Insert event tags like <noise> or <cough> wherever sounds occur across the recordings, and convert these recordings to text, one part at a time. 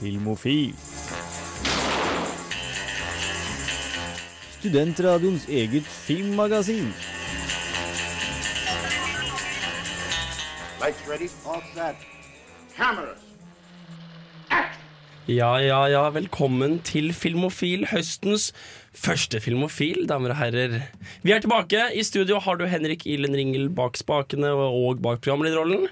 Filmofil. Studentradioens eget filmmagasin. Lights ready, all set. Cameras. Ja, ja, ja, velkommen til Filmofil, høstens første Filmofil, damer og herrer. Vi er tilbake. I studio har du Henrik Ilen Ringel bak spakene og bak programlederrollen.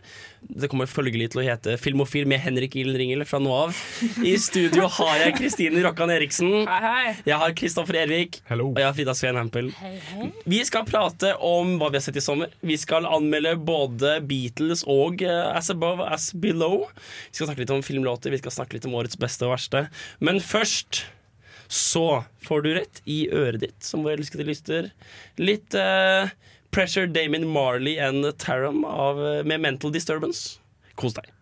Det kommer følgelig til å hete Filmofil med Henrik Ilen Ringel fra nå av. I studio har jeg Kristine Rokkan Eriksen. Hei, hei. Jeg har Kristoffer Ervik. Hello. Og jeg har Frida Sveen Hempel. Vi skal prate om hva vi har sett i sommer. Vi skal anmelde både Beatles og eh, As Above As Below. Vi skal snakke litt om filmlåter, vi skal snakke litt om årets beste og verste. Men først så får du rett i øret ditt, som vår elskede lyster. Litt uh, Pressure Damon Marley and Taram av, eh, med Mental Disturbance. Kos deg.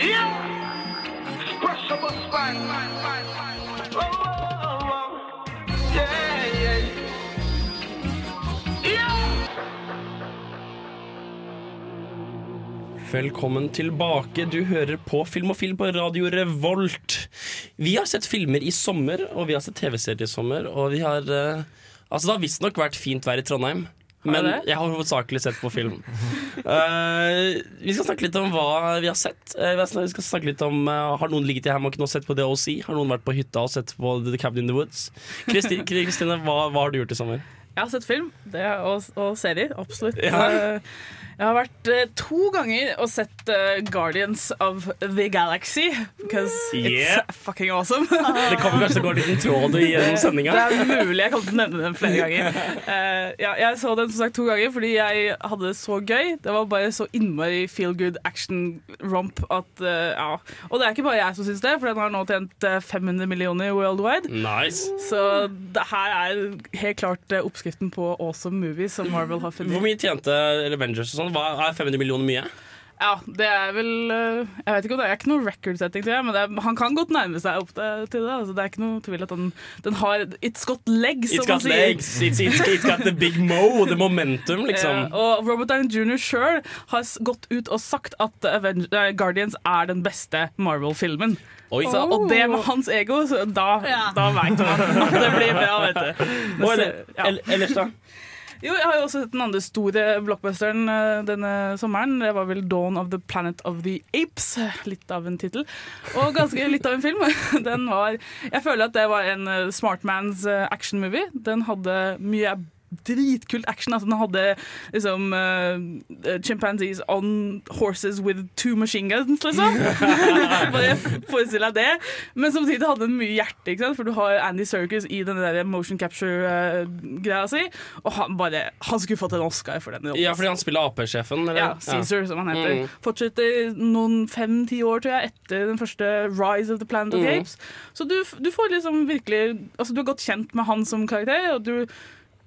Yeah! spine. Velkommen tilbake. Du hører på Film og Film på Radio Revolt. Vi har sett filmer i sommer, og vi har sett TV-serier i sommer. Og vi har uh, Altså, det har visstnok vært fint vær i Trondheim. Men jeg har hovedsakelig sett på film. Uh, vi skal snakke litt om hva vi har sett. Uh, vi skal snakke litt om Har noen ligget i hjemme og sett på DOC? Har noen vært på hytta og sett på The Cabin in the Woods? Kristine, hva, hva har du gjort i sommer? Jeg har sett film det, og, og serier, absolutt. Ja. Eh, Jeg har vært uh, to ganger og sett uh, Guardians of the Galaxy. Because Yeah. it's fucking awesome. Det kommer kanskje til å gå en liten tråd i sendinga? Det er mulig jeg kommer til å nevne den flere ganger. Uh, <laughs> ja, jeg så den som sagt to ganger fordi jeg hadde det så gøy. Det var bare så innmari feel good action-romp at eh, ja. Og det er ikke bare jeg som syns det, for den har nå tjent eh, 500 millioner worldwide. Nice. Så det her er helt klart eh, oppskriften på awesome movies som Marvel har funnet. Hvor mye tjente Avengers og sånn? Hva Er 500 millioner mye? Ja, det er vel eh, Jeg vet ikke om det er ikke noe record-setting, tror jeg, men det er, han kan godt nærme seg opp til til det. Altså, det er ikke noe tvil at han, den har It's got legs, It's som man got sier. legs, it's, it's, it's got the big mo, the momentum, <laughs> liksom. Ja, og Robert Downey jr. sjøl har gått ut og sagt at Aven- eh, Guardians er den beste Marvel-filmen. Oi. Så, og det med hans ego, så da, da veit man at det blir bra, vet du. Ja. ellers, da? Jo, jeg har jo også sett den andre store blockbusteren eh, denne sommeren. Det var vel 'Dawn of the Planet of the Apes'. Litt av en tittel. Og ganske litt av en film. <laughs> Den var Jeg føler at det var en uh, smartmans uh, actionmovie. Den hadde mye dritkult action. Altså, den hadde liksom uh, chimpanzees on horses with two machine guns, liksom. <laughs> Bare forestill deg det. Men samtidig hadde den mye hjerte, ikke sant? for du har Andy Serkis i den der motion capture-greia si. Og han bare Han skulle fått en Oscar for den. jobben Ja, fordi han spiller Ap-sjefen, eller? Ja, Caesar, som han heter. Mm. Fortsetter noen fem-ti år, tror jeg, etter den første Rise of the Planet of the Mm. Apes. Så du, du får liksom virkelig Altså, du er godt kjent med han som karakter, og du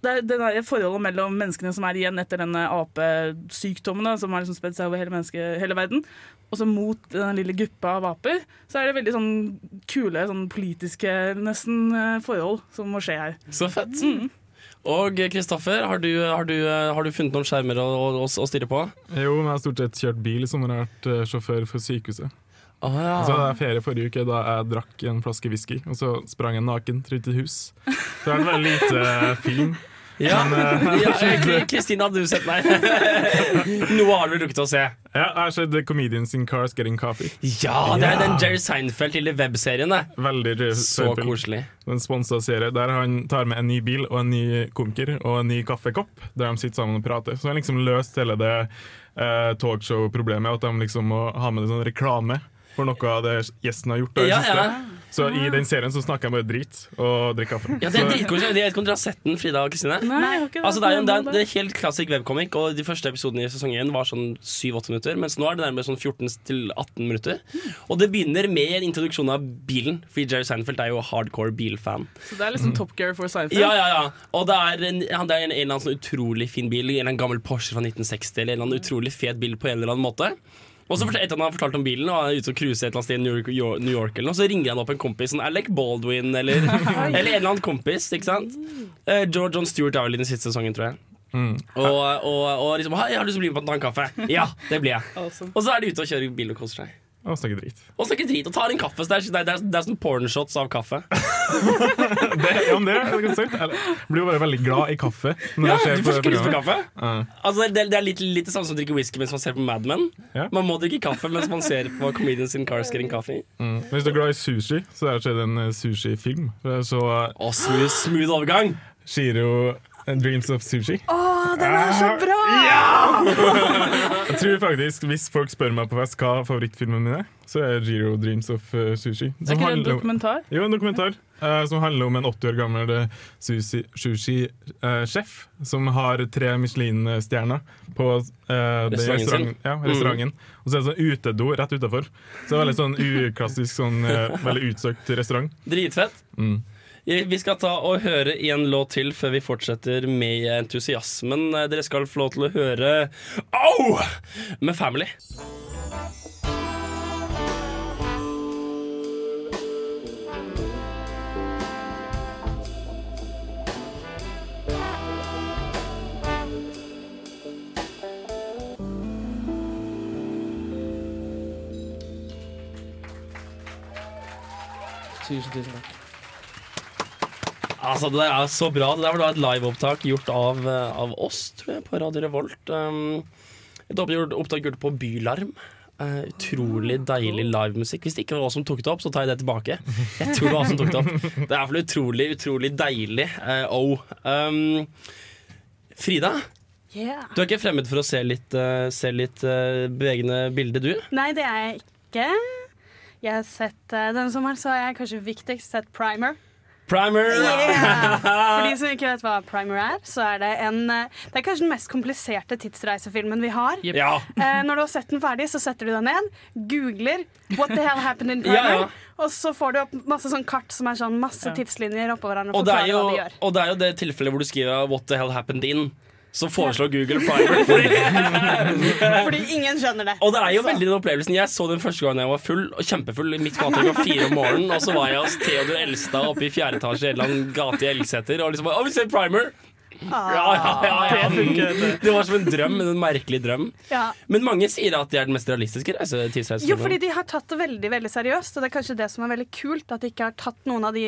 det er det der forholdet mellom menneskene som er igjen etter denne apesykdommen, som har liksom spredd seg over hele, menneske, hele verden, og så mot den lille gruppa av aper, så er det veldig sånn kule, sånn politiske nesten eh, forhold som må skje her. Så fett. Mm. Og Kristoffer, har, du- har, har du funnet noen skjermer å, å, å stirre på? Jo, men jeg har stort sett kjørt bil som har vært eh, sjåfør for sykehuset. Å ja. Så hadde jeg ferie forrige uke da jeg drakk en flaske whisky, og så sprang jeg naken rundt i hus. Så det har vært veldig lite eh, film. Ja, eh, <laughs> ja <laughs> Kristine, hadde du sett meg? <laughs> Noe har du rukket å se. Ja, jeg har sett The Comedians in Cars Getting Coffee. Ja, det er den Jerry Seinfeld lille webserien. Veldig Så koselig. En sponsa serie der han tar med en ny bil og en ny komiker og en ny kaffekopp, der de sitter sammen og prater. Så han har liksom løst hele det eh, talkshow-problemet, at de liksom må ha med en sånn reklame for noe av det gjesten har gjort. Da, Ja, ja. Så i den serien så snakker jeg bare drit og drikker kaffe. Ja, det er dritkoselig. Jeg vet ikke om dere har sett den, Frida og Kristine? Altså, det, er jo, det, er, det. er helt klassisk webcomic, og de første episodene i sesong 1 var sånn 7-8 minutter, mens nå er det nærmere sånn 14-18 minutter. Og det begynner med en introduksjon av bilen, fordi Jerry Seinfeld er jo hardcore bilfan. Så det er liksom Top Gear for Seinfeld. Ja, ja, ja. Og det er en, han- det er en, en eller annen sånn utrolig fin bil, en eller annen gammel Porsche fra 1960, eller en eller annen utrolig fet bil på en eller annen måte. Og så etter at han har fortalt om bilen, og han er ute og cruiser et eller annet sted i New York, New York eller noe, så ringer han opp en kompis, sånn Alec Baldwin eller, <laughs> eller en eller annen kompis, ikke sant? Uh, George John Stewart er vel i den siste sesongen, tror jeg. Og, og, og liksom Hei, jeg har lyst til å bli med på en annen en kaffe. Ja, det blir jeg. Awesome. Og så er de ute og kjører bil og koser seg. Og snakke drit. Og snakker drit og tar en kaffe. Så det, er, det, er, det er sånn pornshots av kaffe. <laughs> Det, ja, men det er sant. Jeg blir jo bare veldig glad i kaffe. Når Ja, du får ikke lyst på kaffe? Uh. Altså, det, det er litt, litt det samme som å drikke whisky mens man ser på Mad Men. Yeah. Man må drikke kaffe mens man ser på Comedians in Cars Getting Coffee. Mm. Hvis du er glad i sushi, så er det en eh, sushifilm. Så Og smooth, smooth overgang. Shiro Dreams of Sushi. Å, den er så bra! Ja! <laughs> Jeg tror faktisk, Hvis folk spør meg på fest hva favorittfilmen min er, så er Giro Dreams of eh, Sushi. Er ikke det en dokumentar? om-? Jo, en dokumentar uh, som handler om en 80 år gammel eh, sushi- sushi-sjef som har tre Michelin-stjerner på uh, Restauranten Ja, restauranten. Og så er det sånn utedo rett utafor. Så det er veldig sånn uklassisk, sånn, veldig utsøkt restaurant. Dritfett. Mm. Vi skal ta og høre en låt til før vi fortsetter med entusiasmen. Dere skal få lov til å høre Au! med Family. Tusen, tusen takk. Altså, det er så bra. Det der var da et liveopptak gjort av, eh, av oss, tror jeg, på Radio Revolt. Um, et opptak gjort på Bylarm. Uh, utrolig deilig livemusikk. Hvis det ikke var oss som tok det opp, så tar jeg det tilbake. Jeg tror det var oss som tok det opp. Det er iallfall utrolig, utrolig deilig. Uh, oh. Um, Frida, Yeah. du er ikke fremmed for å se litt, uh, se litt bevegende bilde, du? Nei, det er jeg ikke. Jeg har sett, Denne sommeren så har jeg kanskje viktigst sett Primer. Primer! <laughs> For de som ikke vet hva Primer er, så er det en eh, Det er kanskje den mest kompliserte tidsreisefilmen vi har. Ja. Eh, når du har sett den ferdig, så setter du deg ned, googler 'What the hell happened in <laughs> Primer', ja. og så får du opp masse sånn kart som er sånn masse tidslinjer oppå hverandre og Og det, er jo, hva de gjør. og det er jo det tilfellet hvor du skriver 'What the hell happened in'. Så foreslår Google Primer. Fordi, <laughs> Fordi ingen skjønner det. og det er jo Så- veldig den opplevelsen Jeg så den første gangen jeg var full, og kjempefull, midt på natta klokka fire om morgenen. Og så var jeg hos Theodor Elstad oppe i fjerde etasje i en eller annen gate i Elgseter. Og liksom bare, å, vi ser Primer! Ah, Ja, ja, ja, ja. Det var som en drøm, en merkelig drøm. ja. Men mange sier at de er den mest realistiske reise- Jo, fordi de har tatt det veldig veldig seriøst, og det er kanskje det som er veldig kult. At de ikke har tatt noen av de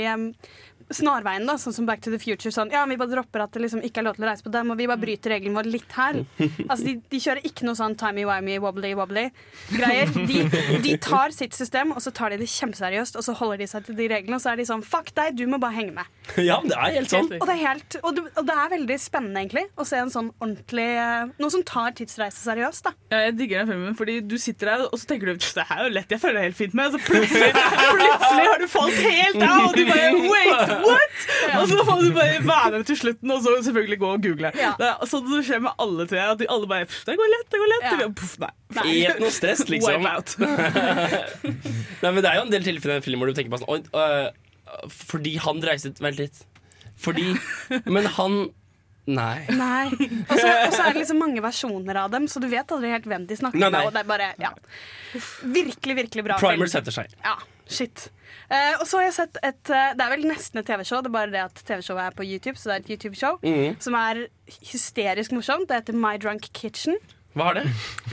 em, snarveiene, da, sånn som Back to the Future. Sånn, ja, vi bare dropper at det liksom ikke er lov til å reise på dem, og vi bare bryter reglene våre litt her. <laughs> Altså, de, de kjører ikke noe sånn timey-wimey, wobbly-wobbly-greier. De, de tar sitt system, og så tar de det kjempeseriøst, og så holder de seg til de reglene, og så er de sånn fuck deg, du må bare henge med. <laughs> Ja, men det er helt sånn. Og det er, helt, og det, og det er veldig spennende, egentlig, å se en sånn ordentlig eh, Noe som tar tidsreise seriøst, da. Ja, jeg digger den filmen, fordi du sitter der og så tenker du det her er jo lett, jeg føler det helt fint med. Og så plutselig, <laughs> plutselig har du falt helt av, og du bare wait, what? Og så må du bare være med til slutten, og så selvfølgelig gå og google. Ja. Det er sånn det skjer med alle, tre. At de alle bare det går lett, det går lett. Ja. Det puff, nei. Ikke noe stress, <laughs> liksom. Wipe out. Nei, men Det er jo en del tilfeller i den filmen hvor du tenker på sånn øh, fordi han reiste Vent litt. Fordi Men han Nei. Nei. Og så er det liksom mange versjoner av dem, så du vet aldri helt hvem de snakker Nei, nei. med. Og det er bare, ja. Virkelig, virkelig bra Primer film. setter seg. Ja, shit. Uh, og så har jeg sett et uh, Det er vel nesten et TV-show, det er bare det at TV-showet er på YouTube. Så det er et YouTube-show mm. som er hysterisk morsomt. Det heter My Drunk Kitchen. Hva er det?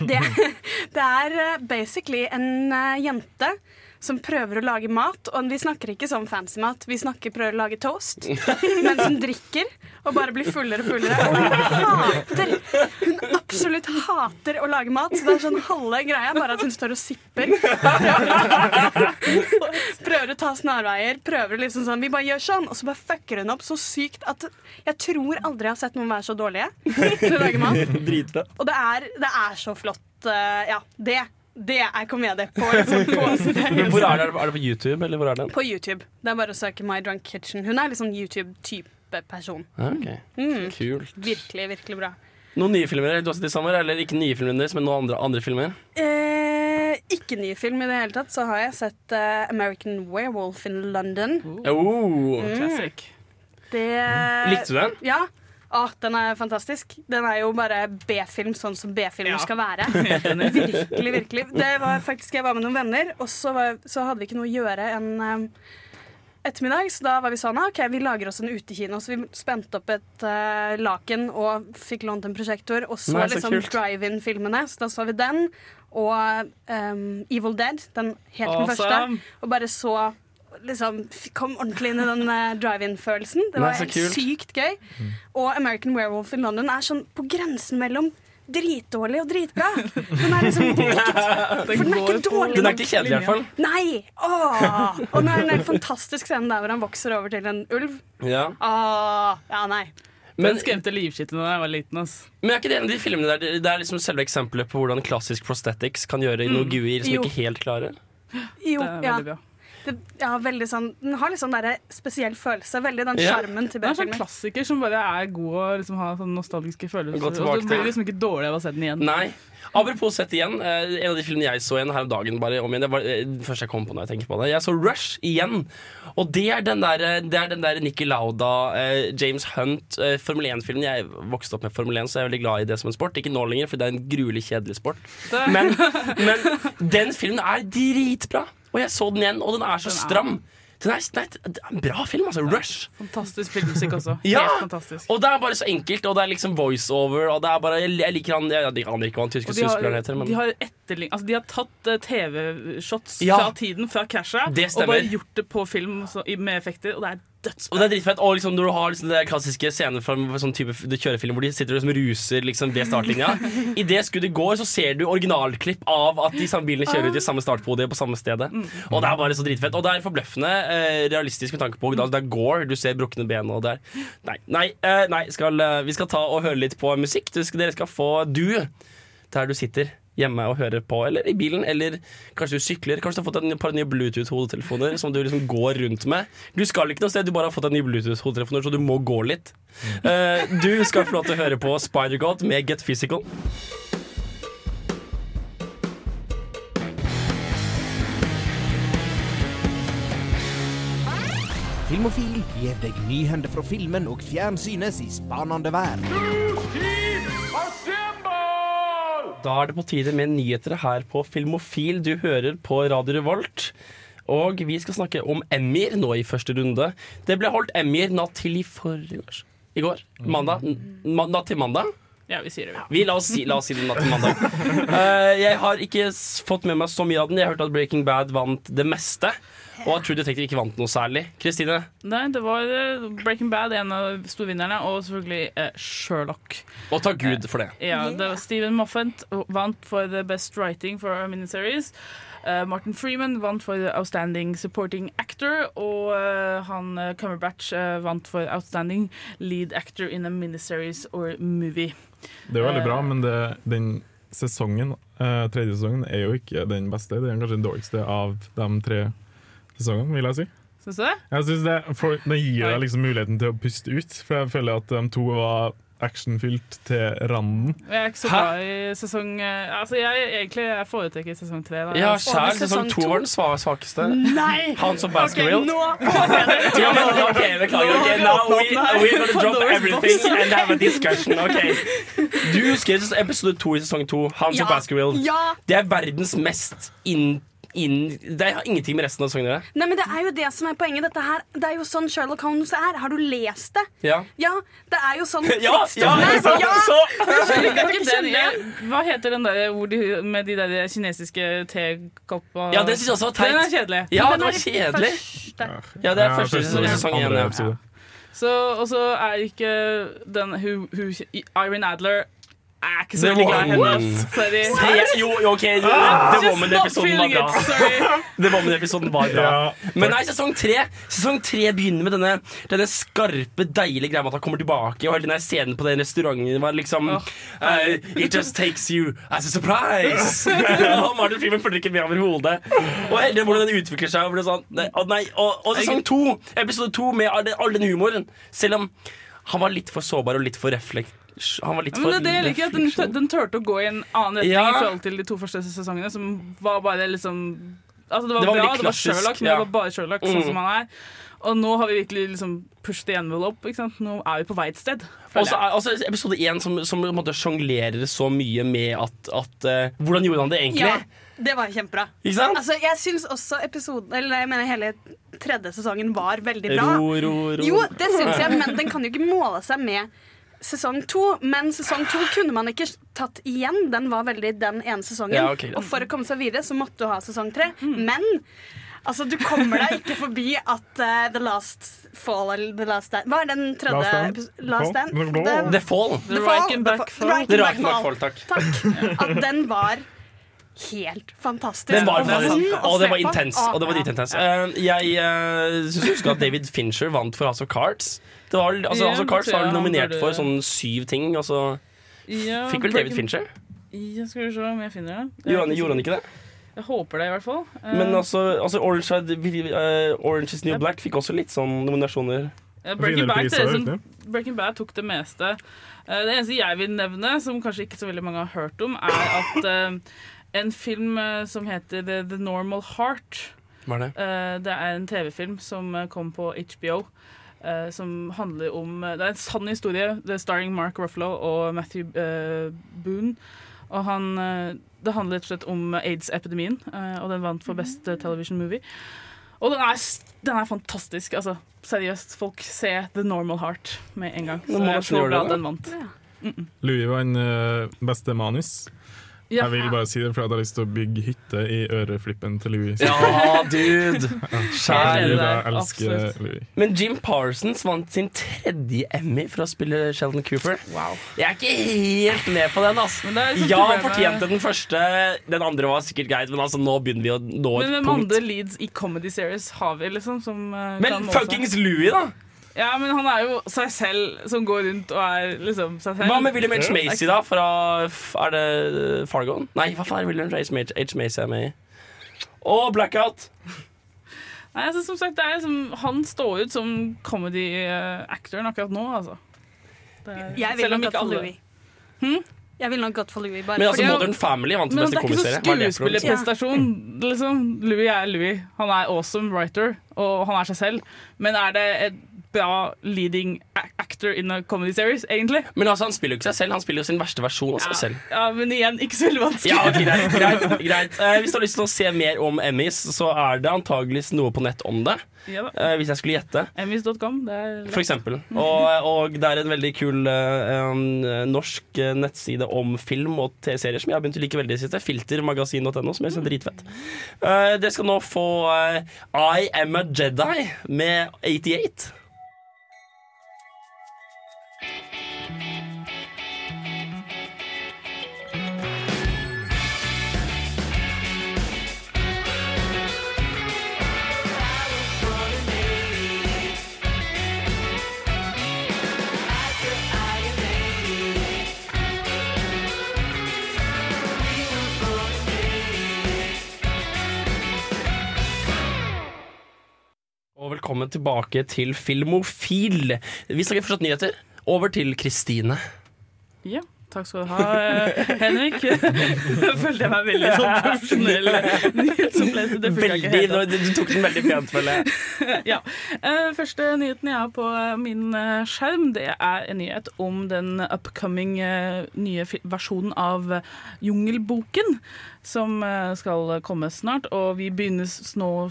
Det, <laughs> det er uh, basically en jente som prøver å lage mat. Og vi snakker ikke sånn fancy mat, vi snakker prøver å lage toast. Men som drikker og bare blir fullere og fullere. Og <laughs> hun hater Hun absolutt hater å lage mat. Så det er sånn halve greia, bare at hun står og sipper. <laughs> Prøver å ta snarveier. Prøver liksom sånn Vi bare gjør sånn, og så bare fucker hun opp så sykt at jeg tror aldri jeg har sett noen være så dårlige til å lage mat. <laughs> Og det er, det er så flott. eh, ja, det, det er komedie på, liksom, på, <laughs> Men hvor er det? Er det på YouTube, eller hvor er den? på YouTube. Det er bare å søke My Drunk Kitchen. Hun er liksom YouTube-type person. Okay. ok. Mm. Kult. Virkelig, virkelig bra. Noen nye filmer du har sett i sommer? Eller ikke nye filmer deres, men noen andre, andre filmer? Eh, ikke ny film i det hele tatt, så har jeg sett uh, American Werewolf in London. Oh. Classic. Det Likte du den? Ja. Å, den er fantastisk. Den er jo bare B-film sånn som B-filmer Ja. skal være. <laughs> Virkelig, virkelig. Det var faktisk Jeg var med noen venner, og så, var, så hadde vi ikke noe å gjøre en, eh, ettermiddag, så da var vi sånn ah, OK, vi lager oss en utekino. Så vi spente opp et uh, laken og fikk lånt en prosjektor og så, Nei, så liksom drive-in-filmene. Så da så vi den og um, Evil Dead, den helt den første. Og bare så liksom Kom ordentlig inn i den eh, drive-in-følelsen. Det var så helt sykt gøy. Og American Werewolf in London er sånn på grensen mellom dritdårlig og dritbra. Den er liksom <laughs> ikke, For den er ikke dårlig Den er ikke kjedelig, i hvert fall. Nei! Åh. Og nå er det en helt fantastisk scene der hvor han vokser over til en ulv. Ja. Åh. Ja, nei. Men, Den skremte livskittet da jeg var liten. ass. men er ikke det en av de filmene der det- er liksom selve eksempelet på hvordan klassisk prosthetics kan gjøre noe guier som Jo. ikke helt klarer? Jo, Det er ja. veldig bra. Det, ja, veldig sånn Den har litt sånn der spesiell følelse. Veldig den Ja. sjarmen til Det er en sånn klassiker som bare er god og liksom har sånn nostalgiske følelser. Og det blir liksom ikke dårlig av å se den igjen. Nei. Apropos sett igjen, eh, en av de filmene jeg så igjen her om dagen bare om igjen, det var først det første jeg kom på når jeg tenker på det. Jeg så Rush igjen. Og det er den der, eh, det er den der Nikki Lauda, eh, James Hunt, eh, Formel 1-filmen. Jeg vokste opp med Formel 1, så jeg er veldig glad i det som en sport. Ikke nå lenger, for det er en gruelig kjedelig sport. Men, men den filmen er dritbra. Og jeg så den igjen, og den er så stram. Den er, nei, det er en bra film, altså. Rush. Fantastisk filmmusikk også. <laughs> Ja! Og det er bare så enkelt, og det er liksom voiceover, og det er bare Jeg, jeg liker han Jeg, jeg aner ikke hva han tyske skuespilleren heter, men de har, etterlign- altså de har tatt eh, TV-shots Ja. fra tiden, fra krasjet, og bare gjort det på film så, med effekter, og det er Og det er dritfett. Og liksom når du har liksom det klassiske scener fra sånn type kjørefilm hvor de sitter og liksom ruser liksom ved startlinja. <laughs> I det skuddet går, så ser du originalklipp av at de samme bilene kjører ut i samme startpodiet på samme stedet. Og det er bare så dritfett. Og det er forbløffende eh, realistisk med tanke på at det er gore. Du ser brukne ben og det er Nei, nei, eh, nei skal, eh, vi skal ta og høre litt på musikk. Dere skal få du der du sitter hjemme og hører på, eller i bilen, eller kanskje du sykler. Kanskje du har fått en par nye Bluetooth-hodetelefoner som du liksom går rundt med. Du skal ikke noe sted, du bare har fått en ny Bluetooth-hodetelefoner, så du må gå litt. Uh, du skal få lov til å høre på Spider-God med Get Physical. Filmofil gir deg nyhender fra filmen og fjernsynets i spanende vær. Da er det på tide med nyheter her på Filmofil. Du hører på Radio Revolt. Og vi skal snakke om Emmyer nå i første runde. Det ble holdt Emmyer natt til i forrige I går. Mandag. Natt til mandag. Ja, vi sier det. Vi, la, oss si, la oss si det natt til mandag. uh, jeg har ikke fått med meg så mye av den. Jeg har hørt at Breaking Bad vant det meste. Og at True Detective ikke vant noe særlig. Kristine? Nei, det var eh, Breaking Bad, en av storvinnerne, og selvfølgelig eh, Sherlock. Og takk Gud for det. Ja, det var Stephen Moffat vant for the best writing for a miniseries. Eh, Martin Freeman vant for Outstanding Supporting Actor, og han Cumberbatch vant for Outstanding Lead Actor in a Miniseries or Movie. Det er veldig bra, men det, den sesongen, tredje sesongen, er jo ikke den beste. Det er kanskje den dårligste av de tre sesongene, vil jeg si. Syns du det? Jeg synes det, for, det gir deg liksom muligheten til å puste ut, for jeg føler at de to var actionfylt til randen. Jeg er ikke så glad i sesong eh, Altså, jeg, egentlig, jeg foretrekker sesong tre. Da. Ja, sjæl. sesong to var den sva- svakeste. Nei! Hans of Ok, Okay, nå Ja, men, okay, beklager. ok, now we, we're gonna drop everything and have a discussion. ok Du husker episode to i sesong to. Hans ja. of Baskerville. Ja! Det er verdens mest inn, inn Det har ingenting med resten av sesongen å gjøre. Nei, men Det er jo det som er poenget. Dette her, det er jo sånn Sherlock Holmes er. Har du lest det? Ja, Ja, det er jo sånn <laughs> ja, ja, så, ja. så. <laughs> Hva heter den der hvor de, med de der kinesiske tekoppa Ja, det synes jeg også var teit. Den er kjedelig. Ja, Den det var kjedelig. første. Ja, det er første sesong, igjen. Ja. Så, og så er ikke den hun, hun, Adler er ikke så veldig glad i henne. Sorry. Jo, jo, ok, The Just not Woman-episoden <laughs> var bra. The Woman-episoden var bra. Men nei, sesong tre Sesong tre begynner med denne, denne skarpe, deilige greia med at han kommer tilbake. Og hele denne scenen på den restauranten var liksom uh, It just takes you as a surprise. <laughs> <laughs> og Martin Freeman følger ikke med overhodet. Og hele hvordan den utvikler seg. Og, blir sånn, nei, og, nei, og, og sesong to, episode to, med all, den- all den humoren. Selv om han var litt for sårbar og litt for reflekt... Han var litt Men for det er det jeg at den, refleksjon. den turte å gå i en annen retning Ja. i forhold til de to første sesongene, som var bare liksom Altså, det var, Det var bra, det var Sherlock, men ja. det var bare Sherlock, sånn Mm. som han er. Og nå har vi virkelig liksom pushed the envelope. Ikke sant? Nå er vi på vei et sted. føler Og så jeg. er altså, episode én som, som sjonglerer så mye med at, at uh, Hvordan gjorde han det egentlig? Ja, det var kjempebra. Ikke sant? Altså, jeg syns også episoden Eller jeg mener hele tredje sesongen var veldig bra. ro, ro, ro. Jo, det syns jeg, men den kan jo ikke måle seg med sesong to. Men sesong to kunne man ikke tatt igjen. Den var veldig den ene sesongen. Ja, okay, Og for å komme seg videre så måtte du ha sesong tre. Men altså, du kommer deg ikke forbi at uh, The Last Fall eller The Last Stand Hva er den tredje Last Stand? The, the, Fall? The Fall. The The Fall. Takk. Takk. At den var helt fantastisk. Den var Og det var intens. Og det var dritintens. Eh, jeg uh, syns husker at David Fincher vant for House of Cards. Det var, altså, Ja, tror jeg var nominert for sånn syv ting, og så Ja, fikk vel David Fincher. Ja, skal vi se om jeg finner det. Gjorde han, gjorde han ikke det? Jeg håper det, i hvert fall. Eh, Men altså, altså Orange, eh, Orange is New Black fikk også litt sånn nominasjoner. eh, Breaking Bad, som, Breaking Bad tok det meste. Eh, Det eneste jeg vil nevne, som kanskje ikke så veldig mange har hørt om, er at eh, en film eh, som heter The, The Normal Heart Hva er det? Eh, Det er en TV-film som eh, kom på HBO. Eh, som handler om Det er en sann historie. Det er starring Mark Ruffalo og Matthew uh, Boone. Og han, uh, det handler rett og slett om aids-epidemien, eh, og den vant for Best eh, Television Movie. Og den er, den er fantastisk. Altså, seriøst, folk se The Normal Heart med en gang. Så jeg er nesten så gjøre glad det, den vant. Louis vant beste manus. Ja. Jeg vil bare si det, for jeg hadde lyst til å bygge hytte i øreflippen til Louis. Ja, dude! Kjære elsker. Louis. Men Jim Parsons vant sin tredje Emmy for å spille Sheldon Cooper. Wow. Jeg er ikke helt med på den. ass Men det er liksom Ja, han fortjente den første. Den andre var sikkert greit, men altså, nå begynner vi å nå Men et hvem punkt. andre leads i comedy series har vi, liksom? Som, uh, Men fuckings Louis, da! Ja, men han er jo seg selv som går rundt og er liksom seg selv. Hva med William H. Macy, da? Fra Er det Fargo? Nei, hva faen er William H. Macy H. Er med i? Og Blackout! Nei, altså, som sagt, det er liksom, Han står ut som comedy-actoren akkurat nå, altså. Det er, Jeg vil selv om nok ikke for alle- Louis. Jeg vil nok gått for Louis. Bare Men altså, fordi Modern Family vant Men beste det er ikke så komiserie. Er skuespillerprestasjon. Liksom. Louis er Louis. Han er awesome writer, og han er seg selv. Men er det et bra leading actor in a comedy series, egentlig? Men altså, han spiller jo ikke seg selv, han spiller jo sin verste versjon av seg selv. Ja, men igjen, ikke så veldig vanskelig. Ja, okay, greit, greit, greit. Uh, Hvis du har lyst til å se mer om Emmys, så er det antageligvis noe på nett om det. Ja eh, Hvis jeg skulle gjette. Emmys.com, det For eksempel. Og, og det er en veldig kul uh, norsk nettside om film og TV-serier som jeg har begynt å like veldig i det siste. Filtermagasin.no, som jeg syns er dritfett. Uh, Dere skal nå få I Am A Jedi med 88. velkommen tilbake til Filmofil. Vi snakker fortsatt nyheter. Over til Kristine. Ja, takk skal du ha, eh, Henrik. <laughs> Følte jeg meg veldig sånn profesjonell. Det Veldig, du, tok den veldig pent, føler jeg. <laughs> ja. Eh, første nyheten jeg har på min eh, skjerm, det er en nyhet om den upcoming nye versjonen av Jungelboken. Som eh, skal komme snart, og vi begynner nå å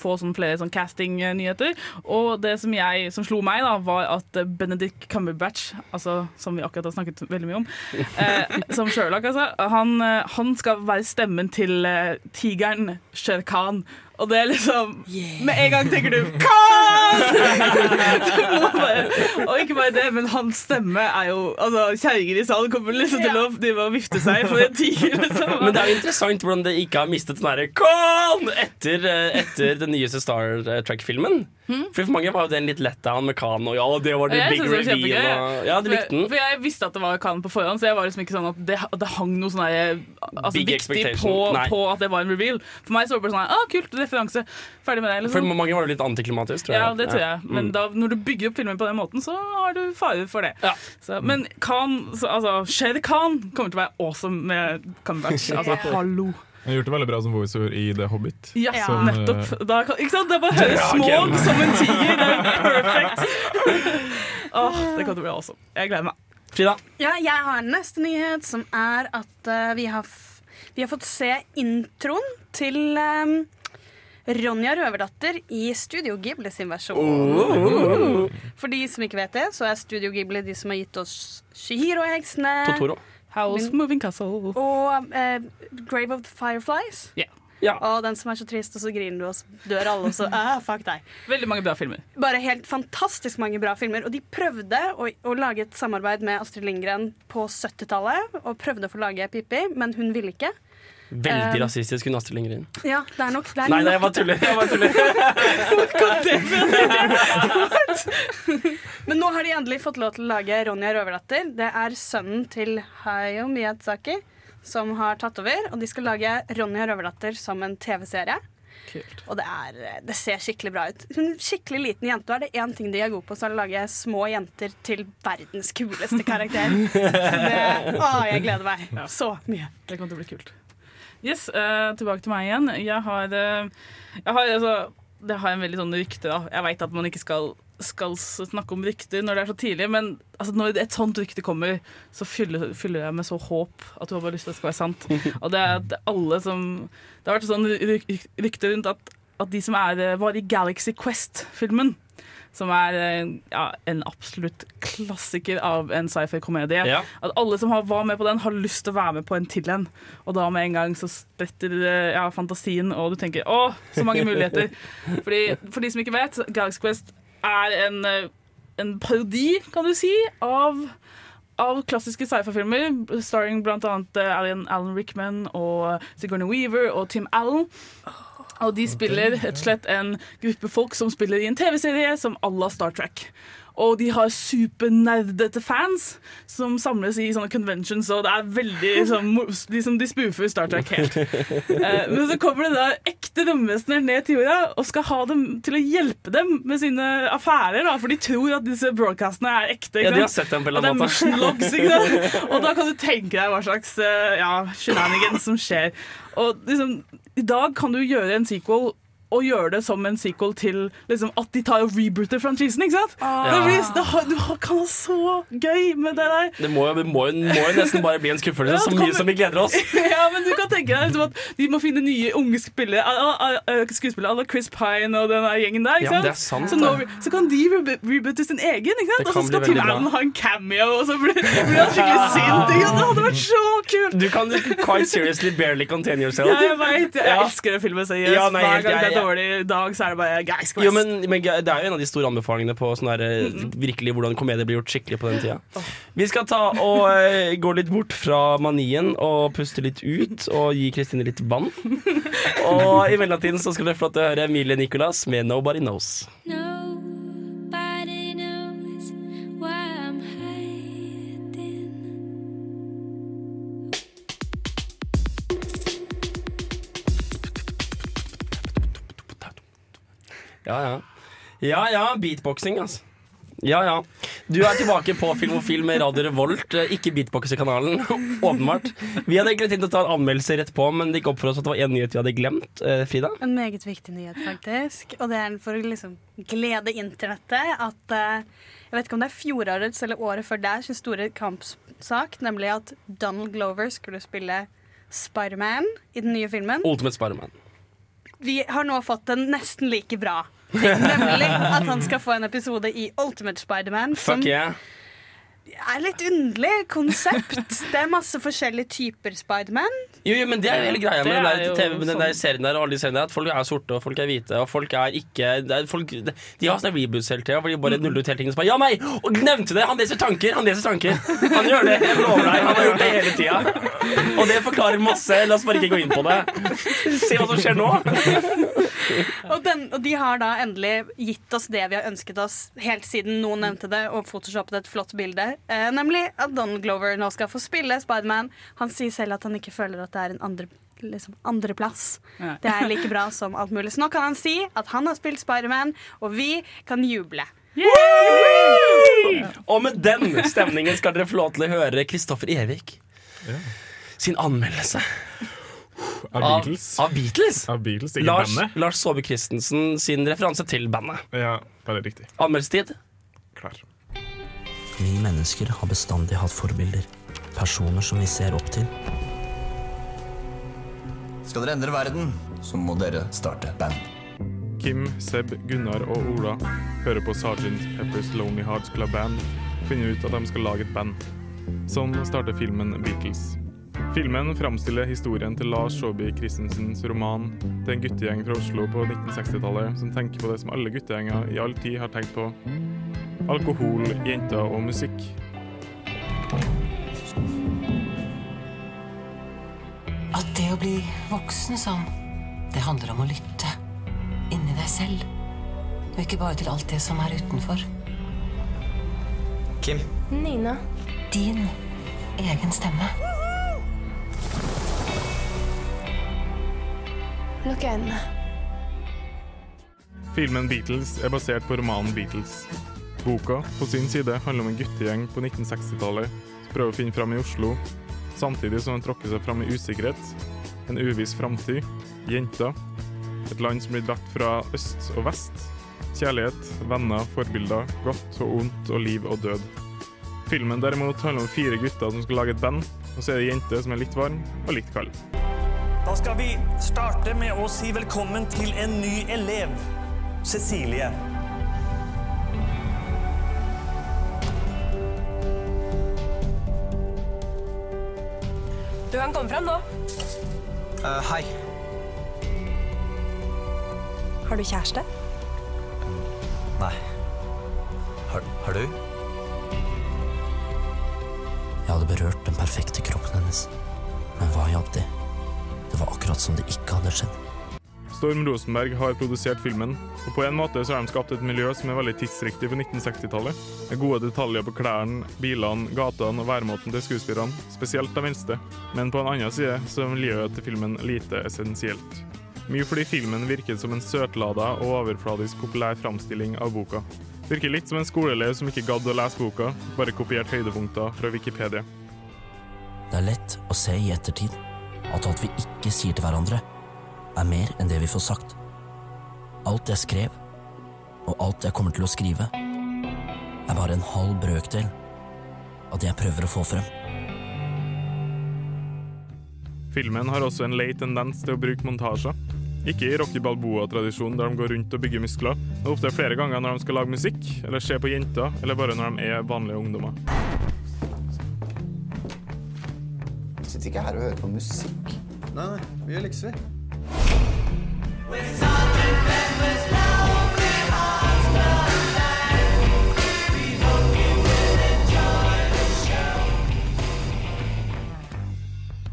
få sånn flere sånn casting-nyheter. Og det som, jeg, som slo meg, da, var at Benedict Cumberbatch, altså, som vi akkurat har snakket veldig mye om, <laughs> eh, som Sherlock, altså, han, eh, han skal være stemmen til eh, tigeren Sher Khan. Og det er liksom Med en gang tenker du Khan! <laughs> Bare, og ikke bare det, men hans stemme er jo Altså, Kjerringer i salen kommer liksom til å de må vifte seg for en tiger. <laughs> Liksom. Men det er jo interessant hvordan det ikke har mistet den derre Khan etter, eh, etter den nyeste Star Trek-filmen. For for mange var jo den litt letdown med Khan, og ja, det var det Hmm? Big det var reveal. Og, ja, de likte For, den. for jeg visste at det var Khan på forhånd, så jeg var liksom ikke sånn at det, det hang noe sånn altså, viktig på, på at det var en reveal. For meg så var det bare sånn ah, kult, referanse. Ferdig med det. For Liksom. mange var det litt antiklimatisk, tror jeg. Ja, det tror jeg. Men Mm. da, når du bygger opp filmen på den måten, så har du fare for det. Ja. Så, men Khan, så, altså Sher Khan kommer til å være awesome med comeback. <laughs> Altså, hallo. Han har gjort det veldig bra som voiceover i The Hobbit. Ja, Som, nettopp. Da, kan- ikke sant? Det er bare å høre Småg som en tiger. Det er <laughs> perfekt. oh, det kommer til å bli awesome. Jeg gleder meg. Frida. Ja, jeg har en neste nyhet, som er at uh, vi, har f vi har fått se introen til um, Ronja Røverdatter i Studio Ghibli sin versjon. For de som ikke vet det, så er Studio Ghibli de som har gitt oss Shihiro-heksene Totoro. House Moving Castle. og uh, Grave of the Fireflies. Ja. Og den som er så trist, og så griner du, og så dør alle, og så <laughs> ah, fuck deg. Veldig mange bra filmer. Bare helt fantastisk mange bra filmer. Og de prøvde å, å lage et samarbeid med Astrid Lindgren på 70-tallet. Og prøvde å få lage Pippi, men hun ville ikke. Veldig Um, rasistisk. Hun Astrid Lindgren. Ja, det er nok det er Nei, nei, jeg bare tuller. Jeg bare tuller. <laughs> Men nå har de endelig fått lov til å lage Ronja Røverdatter. Det er sønnen til Hayao Miyazaki som har tatt over. Og de skal lage Ronja Røverdatter som en TV-serie. Kult. Og det, er, det ser skikkelig bra ut. Hun skikkelig liten jente, og er det én ting de er gode på, så er det å lage små jenter til verdens kuleste karakter. Så det, å, jeg gleder meg <laughs> så mye. Det kommer til å bli kult. Yes, uh, tilbake til meg igjen. Jeg har, uh, jeg har altså, Det har en veldig sånn rykte, da. Jeg veit at man ikke skal, skal snakke om rykter når det er så tidlig, men altså, når et sånt rykte kommer, så fyller, fyller jeg med så håp at du har bare lyst til at det skal være sant. <laughs> Og det er at alle som Det har vært sånn rykte rundt at, at de som er, eh, var i Galaxy Quest-filmen som er eh, ja, en absolutt klassiker av en sci-fi-komedie. Ja. At alle som har, var med på den, har lyst til å være med på en til en. Og da med en gang så spretter eh, ja, fantasien, og du tenker 'å, så mange muligheter'. <laughs> Fordi, for de som ikke vet, Galaxy Quest er en, eh, en parodi, kan du si, av av klassiske sci-fi-filmer, starring bl.a. Alan, Alan Rickman og Sigourney Weaver og Tim Allen. Og de spiller rett og slett en gruppe folk som spiller i en TV-serie som à la Star Trek. Og de har supernerdete fans som samles i sånne conventions, og det er veldig sånn, liksom, De spoofer Star Trek helt. <laughs> Eh, men så kommer det da ekte romvesener ned til jorda og skal ha dem til å hjelpe dem med sine affærer, da, for de tror at disse broadcastene er ekte. Ja, de har sett dem på en eller er annen måte. <laughs> Og da kan du tenke deg hva slags eh, ja, shenanigans som skjer. Og liksom, i dag kan du gjøre en sequel og gjøre det som en sequel til liksom, at de tar og rebooter franchisen, ikke sant? Det blir, det har, du kan ha så gøy med det der. Det må, jo- det må, jo- må jo nesten bare bli en skuffelse, Ja, så mye som vi gleder oss. <laughs> ja, men du kan tenke deg liksom, at de må finne nye unge spillere, ah, ah, ah, skuespillere à la Chris Pine og den gjengen der. Ikke Ja, sant? det er sant, så, nå, det. så kan de re reboote sin egen, ikke sant? Og så skal Tim. Allen ha en cameo, og så blir, blir han skikkelig <laughs> sint. ikke sant? Det hadde vært så kult! Du kan quite seriously barely contain yourself. Ja, jeg veit. jeg Ja. elsker den filmen seriøst. Ja, nei, Hver helt- gang det jeg- dårlig dag, så er det bare Guys Quest. Jo, men, men det er jo en av de store anbefalingene på sånn der, eh, virkelig hvordan komedie blir gjort skikkelig på den tida. Vi skal ta og uh, gå litt bort fra manien og puste litt ut og gi Kristine litt vann. <laughs> Og i mellomtiden så skal dere få lov til å høre Emilie Nicolas med 'Nobody Knows'. Nobody Ja, ja. Ja, ja, beatboxing, altså. Ja, ja. Du er tilbake på Film og Film med Radio Revolt, ikke ikke beatboxerkanalen. <laughs> Åpenbart. Vi hadde egentlig tenkt å ta en anmeldelse rett på, men det gikk opp for oss at det var én nyhet vi hadde glemt. Eh, Frida? En meget viktig nyhet, faktisk. Og det er for å liksom glede internettet at eh, Jeg vet ikke om det er fjorårets eller året før der sin store kampsak, nemlig at Donald Glover skulle spille Spiderman i den nye filmen. Ultimate Spiderman. Vi har nå fått en nesten like bra nemlig at han skal få en episode i Ultimate Spiderman. Som Fuck yeah. er litt underlig konsept. Det er masse forskjellige typer Spiderman. Jo, jo, men det er jo hele greia med den er der, TV, med den der sånn. serien der og alle de seriene der, at folk er sorte, og folk er hvite, og folk er ikke det er folk, de, har sånne reboots hele tida, hvor de bare nuller ut hele tingen. og så bare, Ja, nei! Og nevnte det! Han leser tanker! Han leser tanker! Han gjør det! Jeg lover deg! Han har gjort det hele tida. Og det forklarer masse. La oss bare ikke gå inn på det. Se hva som skjer nå. <laughs> Og, den, og de har da endelig gitt oss det vi har ønsket oss helt siden noen nevnte det og photoshoppet et flott bilde. Eh, nemlig at Donald Glover nå skal få spille Spiderman. Han sier selv at han ikke føler at det er en andre Liksom andreplass. Ja. Det er like bra som alt mulig. Så nå kan han si at han har spilt Spiderman, og vi kan juble. Og med den stemningen skal dere få lov til å høre Kristoffer Evik sin anmeldelse. Av Av, Beatles. av Beatles? Av Beatles, ikke Lars, bandet. Lars Saabye Christensen sin referanse til bandet. Ja, veldig riktig. Anmeldelsestid? Klar. Vi mennesker har bestandig hatt forbilder. Personer som vi ser opp til. Skal dere endre verden, så må dere starte band. Kim, Seb, Gunnar og Ola hører på Sgt. Peppers Lonely Hearts Club Band og finner ut at de skal lage et band. Sånn starter filmen Beatles. Filmen framstiller historien til Lars Saabye Christensens roman til en guttegjeng fra Oslo på 1960-tallet som tenker på det som alle guttegjenger i all tid har tenkt på. Alkohol, jenter og musikk. At det å bli voksen sånn, det handler om å lytte. Inni deg selv. Og ikke bare til alt det som er utenfor. Kim. Nina. Din egen stemme. Lukk øynene. Filmen Beatles er basert på romanen Beatles. Boka på sin side handler om en guttegjeng på 1960-tallet som prøver å finne fram i Oslo, samtidig som de tråkker seg fram i usikkerhet, en uviss framtid, jenter, et land som blir dratt fra øst og vest, kjærlighet, venner, forbilder, godt og ondt og liv og død. Filmen derimot handler om fire gutter som skal lage et band, og så er det ei jente som er litt varm og litt kald. Da skal vi starte med å si velkommen til en ny elev. Cecilie. Du kan komme fram nå. Uh, hei. Har du kjæreste? Nei. Har, har du? Jeg hadde berørt den perfekte kroppen hennes. Men hva hjalp det? Det var akkurat som det ikke hadde skjedd. Storm Rosenberg har produsert filmen, og på en måte så har de skapt et miljø som er veldig tidsriktig for 1960-tallet. Med gode detaljer på klærne, bilene, gatene og væremåten til skuespillerne, spesielt de minste. Men på en annen side så er miljøet til filmen lite essensielt. Mye fordi filmen virker som en søtlada og overfladisk populær framstilling av boka. Virker litt som en skoleelev som ikke gadd å lese boka, bare kopiert høydepunkter fra Wikipedia. Det er lett å se i ettertid at alt vi ikke sier til hverandre, er mer enn det vi får sagt. Alt jeg skrev, og alt jeg kommer til å skrive, er bare en halv brøkdel av det jeg prøver å få frem. Filmen har også en lei tendens til å bruke montasjer. Ikke i Rocky Balboa-tradisjonen, der de går rundt og bygger muskler, men opptil flere ganger når de skal lage musikk, eller se på jenter, eller bare når de er vanlige ungdommer. Sitter ikke her og hører på musikk. Nei, nei, vi gjør lekser.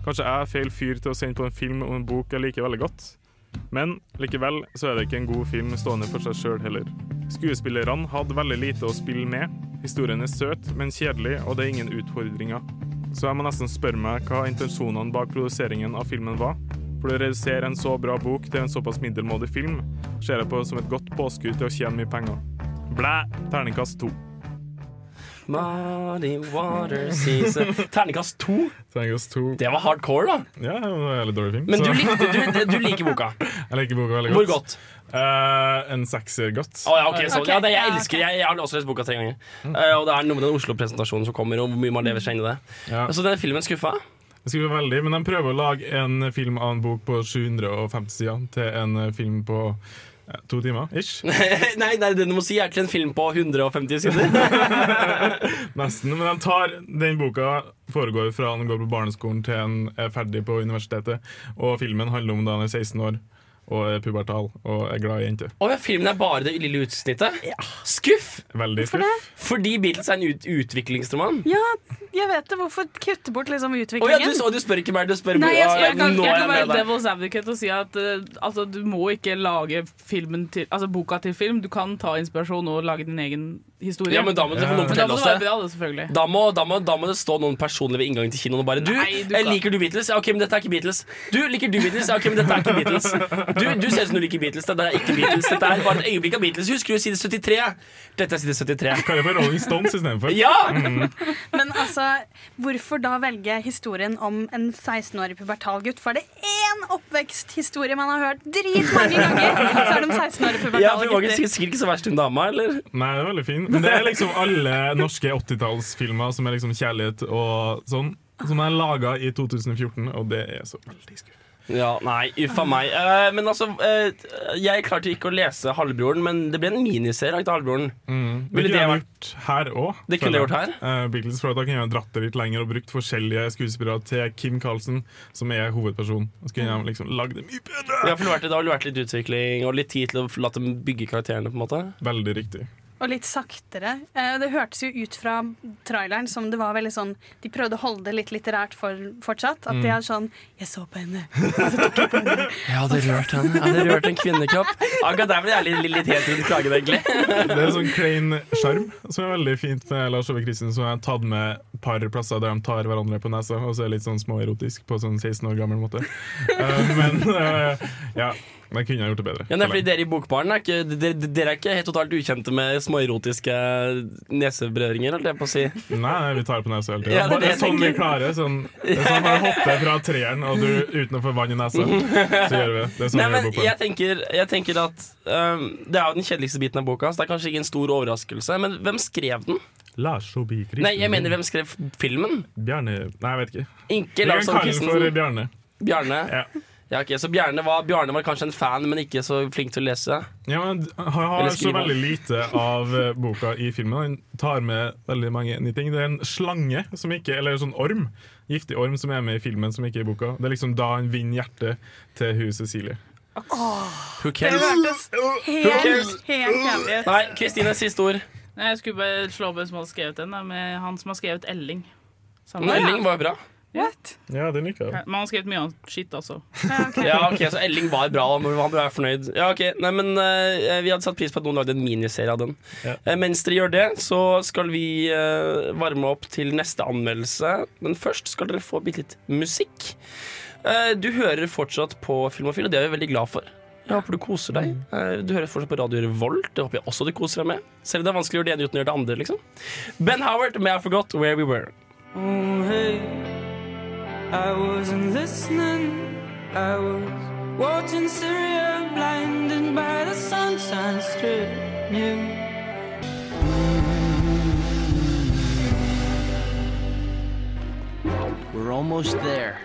Kanskje jeg er feil fyr til å sende på en film om en bok jeg liker veldig godt. Men likevel så er det ikke en god film stående for seg sjøl heller. Skuespillerne hadde veldig lite å spille med. Historien er søt, men kjedelig, og det er ingen utfordringer. Så jeg må nesten spørre meg hva intensjonene bak produseringen av filmen var. For å redusere en så bra bok til en såpass middelmådig film, ser jeg på som et godt påskudd til å tjene mye penger. Blæ! Terningkast to. Muddy water season Terningkast to? Terningkast to. Det var hardcore, da. Ja, det var en veldig dårlig film. Men du, likte, du, du liker boka? <laughs> Jeg liker boka veldig Hvor godt. Eh, en sekser godt. Å, ja, okay, så, Ok, ja, det, jeg elsker Jeg, jeg har også lest boka tre ganger. Uh, og det er noe med den Oslo-presentasjonen som kommer, og hvor mye man lever seg inn i det. Ja. Så den filmen skuffa? Skuffa veldig, men de prøver å lage en film av en bok på 750 sider til en film på to timer, ish. <laughs> nei, nei, det du må si er til en film på 150 sider. <laughs> Nesten. Men de tar den boka foregår fra han går på barneskolen til han er ferdig på universitetet. Og filmen handler om da han er 16 år og er pubertal og er glad i jenter. Og ja, filmen er bare det lille utsnittet? Skuff! Veldig Hvorfor skuff. Fordi Beatles er en ut utviklingsroman? Ja, jeg vet det. Hvorfor kutte bort liksom Å ja, utviklingen? du, og du spør ikke meg, du spør Nei, jeg spør- Jeg kan, jeg kan være devil's advocate og si at uh, altså, du må ikke lage til, altså, boka til film. Du kan ta inspirasjon og lage din egen historie. Ja, men da må det få noen da fortelle må oss det det. selvfølgelig. Da må, da, må, da må det stå noen personlig ved inngangen til kinoen og bare Du, Nei, du eh, liker du Beatles? Ja, ok, men dette er ikke Beatles. Du, liker du Beatles? Ja, ok, men dette er ikke Beatles. Du, du ser ut som du liker Beatles. Det er ikke Beatles. Dette er bare et øyeblikk av Beatles. Husker du side 73? Dette er side 73. Kan jeg få Rolling Stones istedenfor? Ja! Mm. Men altså, hvorfor da velge historien om en 16-årig pubertal gutt? For det én oppveksthistorie man har hørt dritmange ganger, så er det om 16-årige Ja, pubertale for det var gutter. sikkert ikke så verst hun dama, eller? Nei, det er veldig fin. Men det er liksom alle norske 80-tallsfilmer som er liksom kjærlighet og sånn, som er laga i 2014, og det er så veldig skuffende. Ja, nei, uffa meg. Eh, men altså, eh, jeg klarte ikke å lese Halvbroren, men det ble en miniserie av Halvbroren. Mm. Det kunne det jeg vært gjort her òg. Det kunne jeg gjort her? Beatles, for Da kunne jeg dratt det litt lenger og brukt forskjellige skuespillere til Kim Carlsen, som er hovedpersonen. Og så kunne jeg liksom lagd det mye bedre. Ja, for det har vel vært litt utvikling og litt tid til å la dem bygge karakterene, på en måte. Veldig riktig. Og litt saktere. Eh, Det hørtes jo ut fra traileren som det var veldig sånn De prøvde å holde det litt litterært for, fortsatt. At de Mm. er sånn Jeg så på henne. Og så jeg på henne. Jeg hadde rørt henne. Jeg hadde rørt en kvinnekropp. Akkurat der ble jeg litt, litt helt rundt klagen, egentlig. <laughs> Det er sånn klein sjarm som er veldig fint med Lars Ove Christensen, som er har tatt med et par plasser der de tar hverandre på nesa, og så er det litt sånn småerotisk på sånn 16 år gammel måte. Eh, men eh, ja, men kunne jeg gjort det bedre. Ja, det er fordi Dere i Bokbaren er ikke, dere, dere er ikke helt totalt ukjente med småerotiske neseberøringer, holdt jeg på å si. Nei, nei, vi tar på nesa hele tida. Ja, det er det Bare jeg sånn vi tenker. klarer. Sånn, det er sånn bare hoppe fra treeren og du, uten å få vann i nesa, <laughs> så gjør vi det. Det er sånn Nei, vi men gjør jeg tenker, jeg tenker at um, Det er jo den kjedeligste biten av boka, så det er kanskje ikke en stor overraskelse. Men hvem skrev den? Lars Ove Christensen. Nei, jeg mener hvem skrev filmen? Bjarne Nei, jeg vet ikke. Inke Vi kan kalle den for Christensen. Bjarne. Bjarne? Ja. Ja, ok, Så Bjarne var, Bjarne var kanskje en fan, men ikke så flink til å lese? Ja, men Han har så veldig lite av eh, boka i filmen. Han tar med veldig mange nye ting. Det er en slange, som ikke, eller sånn orm, giftig orm, som er med i filmen, som ikke er i boka. Det er liksom da han vinner hjertet til hun Cecilie. Who Det hørtes helt, helt jævlig ut. Nei, Kristine, siste ord. Nei, jeg skulle bare slå opp hvem som hadde skrevet den, med han som har skrevet Elling. Men Elling var jo bra. What? Ja, den liker Ja, Men han har skrevet mye annet skitt, altså. Ja, ok, Så Elling var bra, han ble fornøyd. Ja, ok, Nei, men uh, Vi hadde satt pris på at noen lagde en miniserie av den. Eh, mens dere gjør det, så skal vi uh, varme opp til neste anmeldelse. Men først skal dere få bitte litt musikk. Eh, du hører fortsatt på Filmofil, og det er vi veldig glad for. Jeg håper du koser deg. Eh, Du hører fortsatt på Radio Revolt. Det håper jeg også du koser deg med. Selv om det er vanskelig å gjøre det ene uten å gjøre det andre. liksom Ben Howard med I Forgot Where We Were. Mm, hey, I wasn't listening. I was watching Syria, blinded by the sunshine strip. Yeah. We're almost there.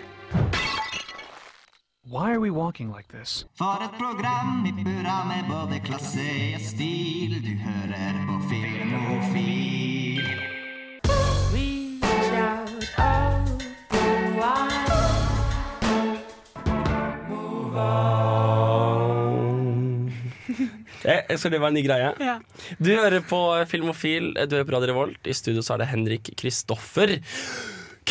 Why are we walking like this? For et program i burra med både klasse og stil. Du hører på Filmofil. Eh, Skal det være en ny greie? Ja. Du hører på Filmofil, du hører på Radio Revolt. I studio så er det Henrik Kristoffer.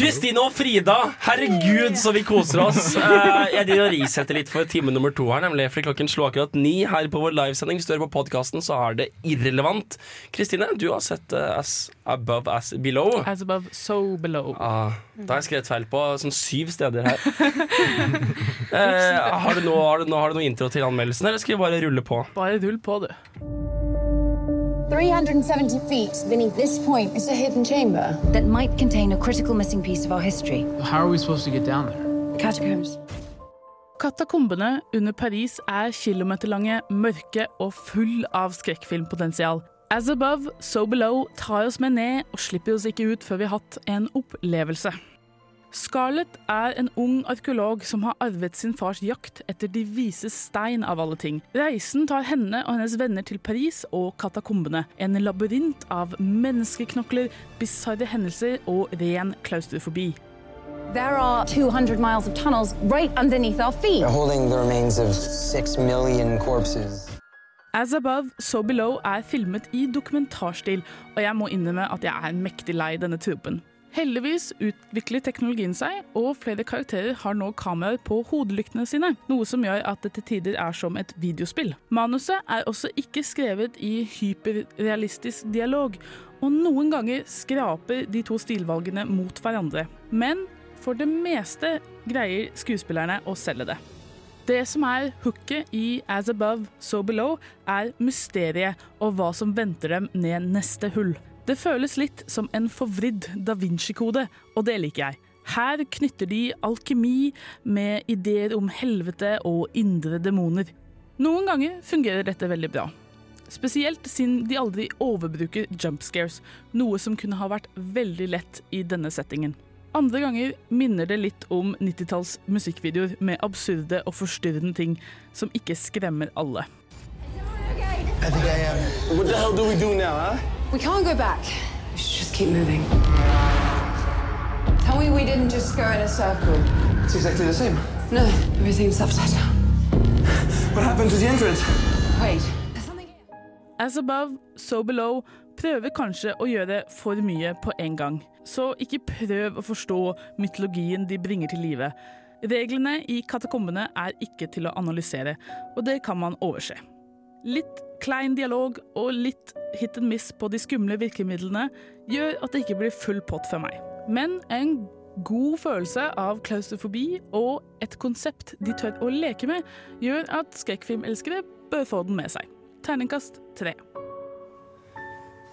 Kristine og Frida! Herregud, så vi koser oss. Eh, jeg driver og risetter litt for time nummer to her, nemlig. fordi klokken slo akkurat ni her på vår livesending. Hvis du hører på podkasten, så er det irrelevant. Kristine, du har sett eh, As Above As Below. As above, so below. Ah, da har jeg skrevet feil på sånn syv steder her. <laughs> eh, har, du noe, har, du noe, har du noe intro til anmeldelsen, eller skal vi bare rulle på? Bare rull på, du. 370 feet beneath this point is a hidden chamber that might contain a critical missing piece of our history. How are we supposed to get down there? Catacombs. Katakombene under Paris er kilometerlange, mørke og full av skrekkfilmpotensial. As above, so below tar oss med ned og slipper oss ikke ut før vi har hatt en opplevelse. Scarlett er en ung arkeolog som har arvet sin fars jakt etter de vises stein av alle ting. Reisen tar henne og hennes venner til Paris og katakombene. En labyrint av menneskeknokler, bisarre hendelser og ren klaustrofobi. There are 200 miles of tunnels right underneath our feet. They're holding the remains of 6 million corpses. As Above, So Below er filmet i dokumentarstil, og jeg må innrømme at jeg er mektig lei denne tropen. Heldigvis utvikler teknologien seg, og flere karakterer har nå kameraer på hodelyktene sine, noe som gjør at det til tider er som et videospill. Manuset er også ikke skrevet i hyperrealistisk dialog, og noen ganger skraper de to stilvalgene mot hverandre. Men for det meste greier skuespillerne å selge det. Det som er hooket i As Above, So Below, er mysteriet og hva som venter dem ned neste hull. Det føles litt som en forvridd da Vinci-kode, og det liker jeg. Her knytter de alkemi med ideer om helvete og indre demoner. Noen ganger fungerer dette veldig bra. Spesielt siden de aldri overbruker jump scares, noe som kunne ha vært veldig lett i denne settingen. Andre ganger minner det litt om 90-talls musikkvideoer med absurde og forstyrrende ting som ikke skremmer alle. I think I am. What the hell do we do now, huh? We can't go back. We should just keep moving. Tell me we didn't just go in a circle. It's exactly the same. No, everything's upside down. <laughs> What happened to the entrance? Wait. As above, so below prøver kanskje å gjøre for mye på en gang. Så ikke prøv å forstå mytologien de bringer til live. Reglene i katakombene er ikke til å analysere, og det kan man overse. Litt klein dialog og litt hit and miss på de skumle virkemidlene gjør at det ikke blir full pott for meg. Men en god følelse av klaustrofobi og et konsept de tør å leke med, gjør at skrekkfilmelskere bør få den med seg. Terningkast tre.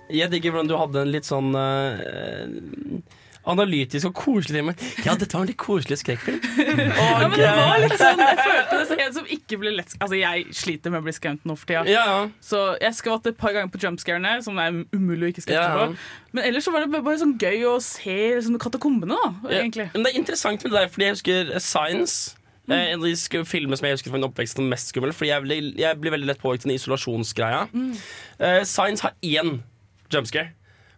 Jeg digger hvordan du hadde en litt sånn eh, analytisk og koselig time. Ja, dette var en litt koselig skrekkfilm. <laughs> Ja, men det var litt sånn Jeg følte det som en som ikke ble lett Altså, jeg sliter med å bli skremt nå for tida. Ja, ja. Så jeg skvatt et par ganger på jumpscarene, som er umulig å ikke skvette Ja, på. Men ellers så var det bare, sånn gøy å se liksom, katakombene, da, egentlig. Men det er interessant med det der, fordi jeg husker eh, Science. eh, En av de filmene som jeg husker fra min oppvekst som mest skummel. Fordi jeg, blir- jeg blir veldig lett påvirket av den isolasjonsgreia. Mm. Uh, Science har én jumpscare,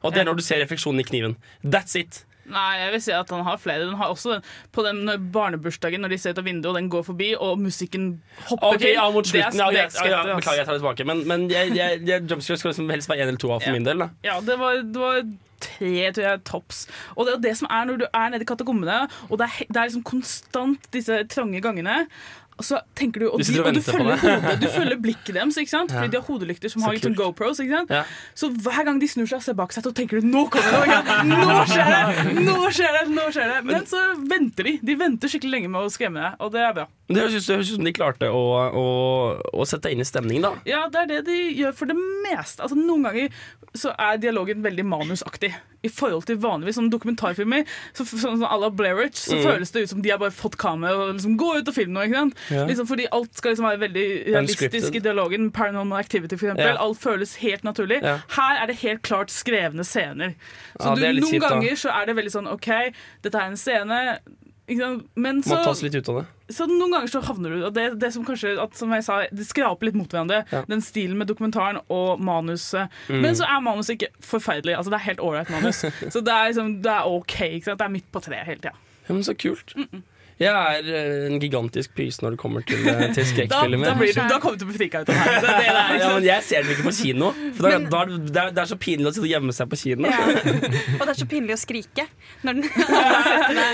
og det er når du ser refleksjonen i kniven. That's it. Nei, jeg vil si at han har flere. Den har også den på den barnebursdagen, når de ser ut av vinduet, og den går forbi, og musikken hopper Ok, til. ja, mot slutten. Ja, ja, ja, beklager, jeg tar det tilbake. Men, men jeg, jeg, jeg, jumpscare skal liksom helst være én eller to av for min del. Da. Ja, det var, det var tre, tror jeg, tops. Og det er det som er når du er nede i katakombene, og det er, det er liksom konstant disse trange gangene. Og så tenker du, og, Du de, og og du, følger hodet, du følger blikket deres, ikke sant? Ja. fordi de har hodelykter som Så har litt sånn. GoPros. Ikke sant? Ja. Så hver gang de snur seg og ser bak seg, så tenker du nå kommer det! noe! Nå skjer det! Nå skjer det! nå skjer det Men så venter de. De venter skikkelig lenge med å skremme deg, og det er bra. Men det høres ut som de klarte å, å, å sette deg inn i stemningen, da. Ja, det er det de gjør for det meste. Altså, noen ganger så er dialogen veldig manusaktig. I forhold til vanligvis sånn dokumentarfilmer, så, sånn som à la Blair Witch, så Mm. føles det ut som de har bare fått kamera og liksom gå ut og filme noe. ikke sant? Ja. Liksom fordi alt skal liksom være veldig realistisk i dialogen. Paranormal Activity, for eksempel. Alt føles helt naturlig. Ja. Her er det helt klart skrevne scener. Så Ja, du, noen kjipt, ganger så er det veldig sånn OK, dette er en scene. Men så Må tas litt ut av det. så noen ganger så havner du Og det, det som kanskje at, Som jeg sa, det skraper litt mot hverandre. Ja. Den stilen med dokumentaren og manuset. Mm. Men så er manuset ikke forferdelig. Altså Det er helt ålreit manus. <laughs> så det er, liksom, det er OK. Det er midt på treet hele tida. Ja, men så kult. Jeg er eh, en gigantisk pyse når det kommer til, eh, til <laughs> skrekkfilmer. da, da, du, da kommer du til å bli frika ut av det her. Det, er det, det er, <laughs> ja, men jeg ser den ikke på kino. For da, da, er det- er, det er så pinlig å sitte og gjemme seg på kino. Og det er så pinlig å skrike. Når den, <laughs> der.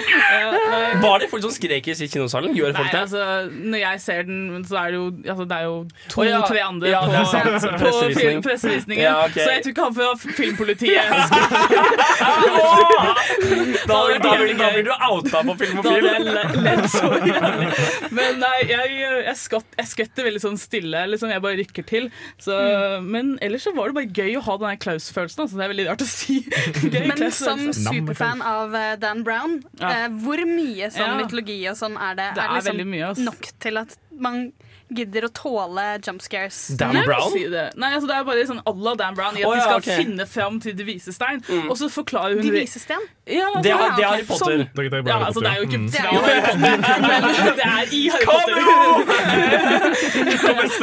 Var det folk som skrek i kinosalen? Gjør folk det? altså, når jeg ser den, så er det jo, altså, det er jo to-tre ja. andre Ja, på, sant. på, på Pressevisning. pressevisningen. Ja, okay. Så jeg tror ikke han fra filmpolitiet Da, da, blir, da blir du outa på film ledd så jævlig. Men nei, jeg, jeg, skatt, jeg skvetter veldig sånn stille. Liksom, jeg bare rykker til. Så, Men ellers så var det bare gøy å ha den der Klaus-følelsen. Altså, det er veldig rart å si. <laughs> Gøy Men som superfan av eh, Dan Brown, Ja. eh, hvor mye sånn mytologi og sånn er det? Det er liksom veldig mye, nok til at man gidder å tåle jump scares? Dan Brown? Si det. Nei, altså, det er bare sånn à la Dan Brown i at Å, de skal okay. finne fram til de vise stein. Mm. Og så forklarer hun De vise stein? Ja, altså, Det er- det er Harry Potter. sånn. Det er Ja, Harry altså, det er jo ikke mm. fra ja. Harry Potter, men det er i Harry Potter.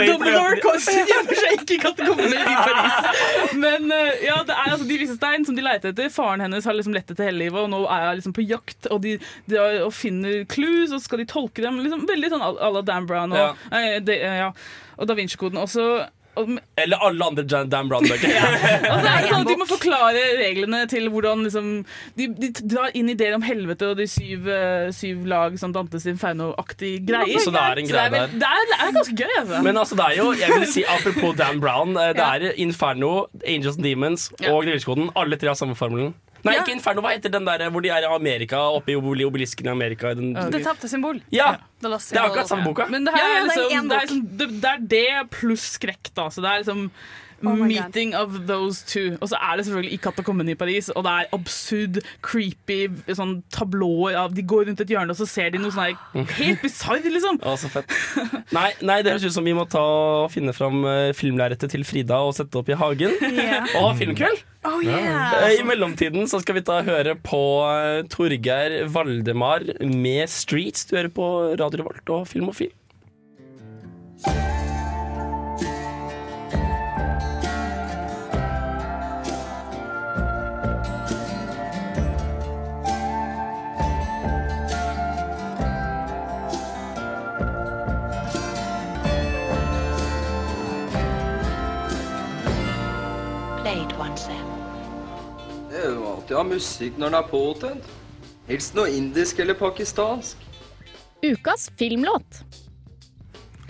<laughs> Dumbledore gjemmer seg ikke i katakombene i Paris. Men eh, ja, det er altså de vise stein som de leter etter. Faren hennes har liksom lett etter hele livet, og nå er hun liksom på jakt. Og de, de har, og finner clues, og så skal de tolke dem. Liksom, veldig sånn à la Dan Brown og, Ja. Eh, det, eh, ja, og Da Vinci-koden. også. og, Eller alle andre Jan- Dan Brown-bøker. <laughs> ja. så det <laughs> at De må forklare reglene til hvordan liksom, de, de drar inn ideer om helvete og de syv, eh, syv lag, sånn Dantes Inferno-aktig greier. Så det er en greie det, er, det, er, det er ganske gøy, altså. Men altså, det er jo, jeg vil si apropos Dan Brown, det er Inferno, Angels and Demons Ja. og Grilskoden. Alle tre har samme formelen. Nei, Ja. ikke Inferno. Hva heter den der hvor de er i Amerika, oppe i obelisken i Amerika? Den, Det tapte symbol. Ja, det er akkurat samme boka. Men det, her Ja, er ja, er liksom, det, er liksom, det er det pluss skrekk, da. Så det er liksom Oh meeting meeting of those two. Og så er det selvfølgelig i Katakomben i Paris, og det er absurd, creepy sånn tablåer av De går rundt et hjørne, og så ser de noe sånn helt bisarr, liksom. Å, så fett. Nei, nei, det høres ut som vi må ta og finne fram eh, filmlerretet til Frida og sette opp i hagen. Yeah. <laughs> Og ha filmkveld. Oh, yeah. Eh, I mellomtiden så skal vi ta høre på eh, Torgeir Valdemar med 'Streets'. Du hører på Radio Revolt og Film og Played alltid ha musikk når den er påtent. Helst noe indisk eller pakistansk. Ukas filmlåt.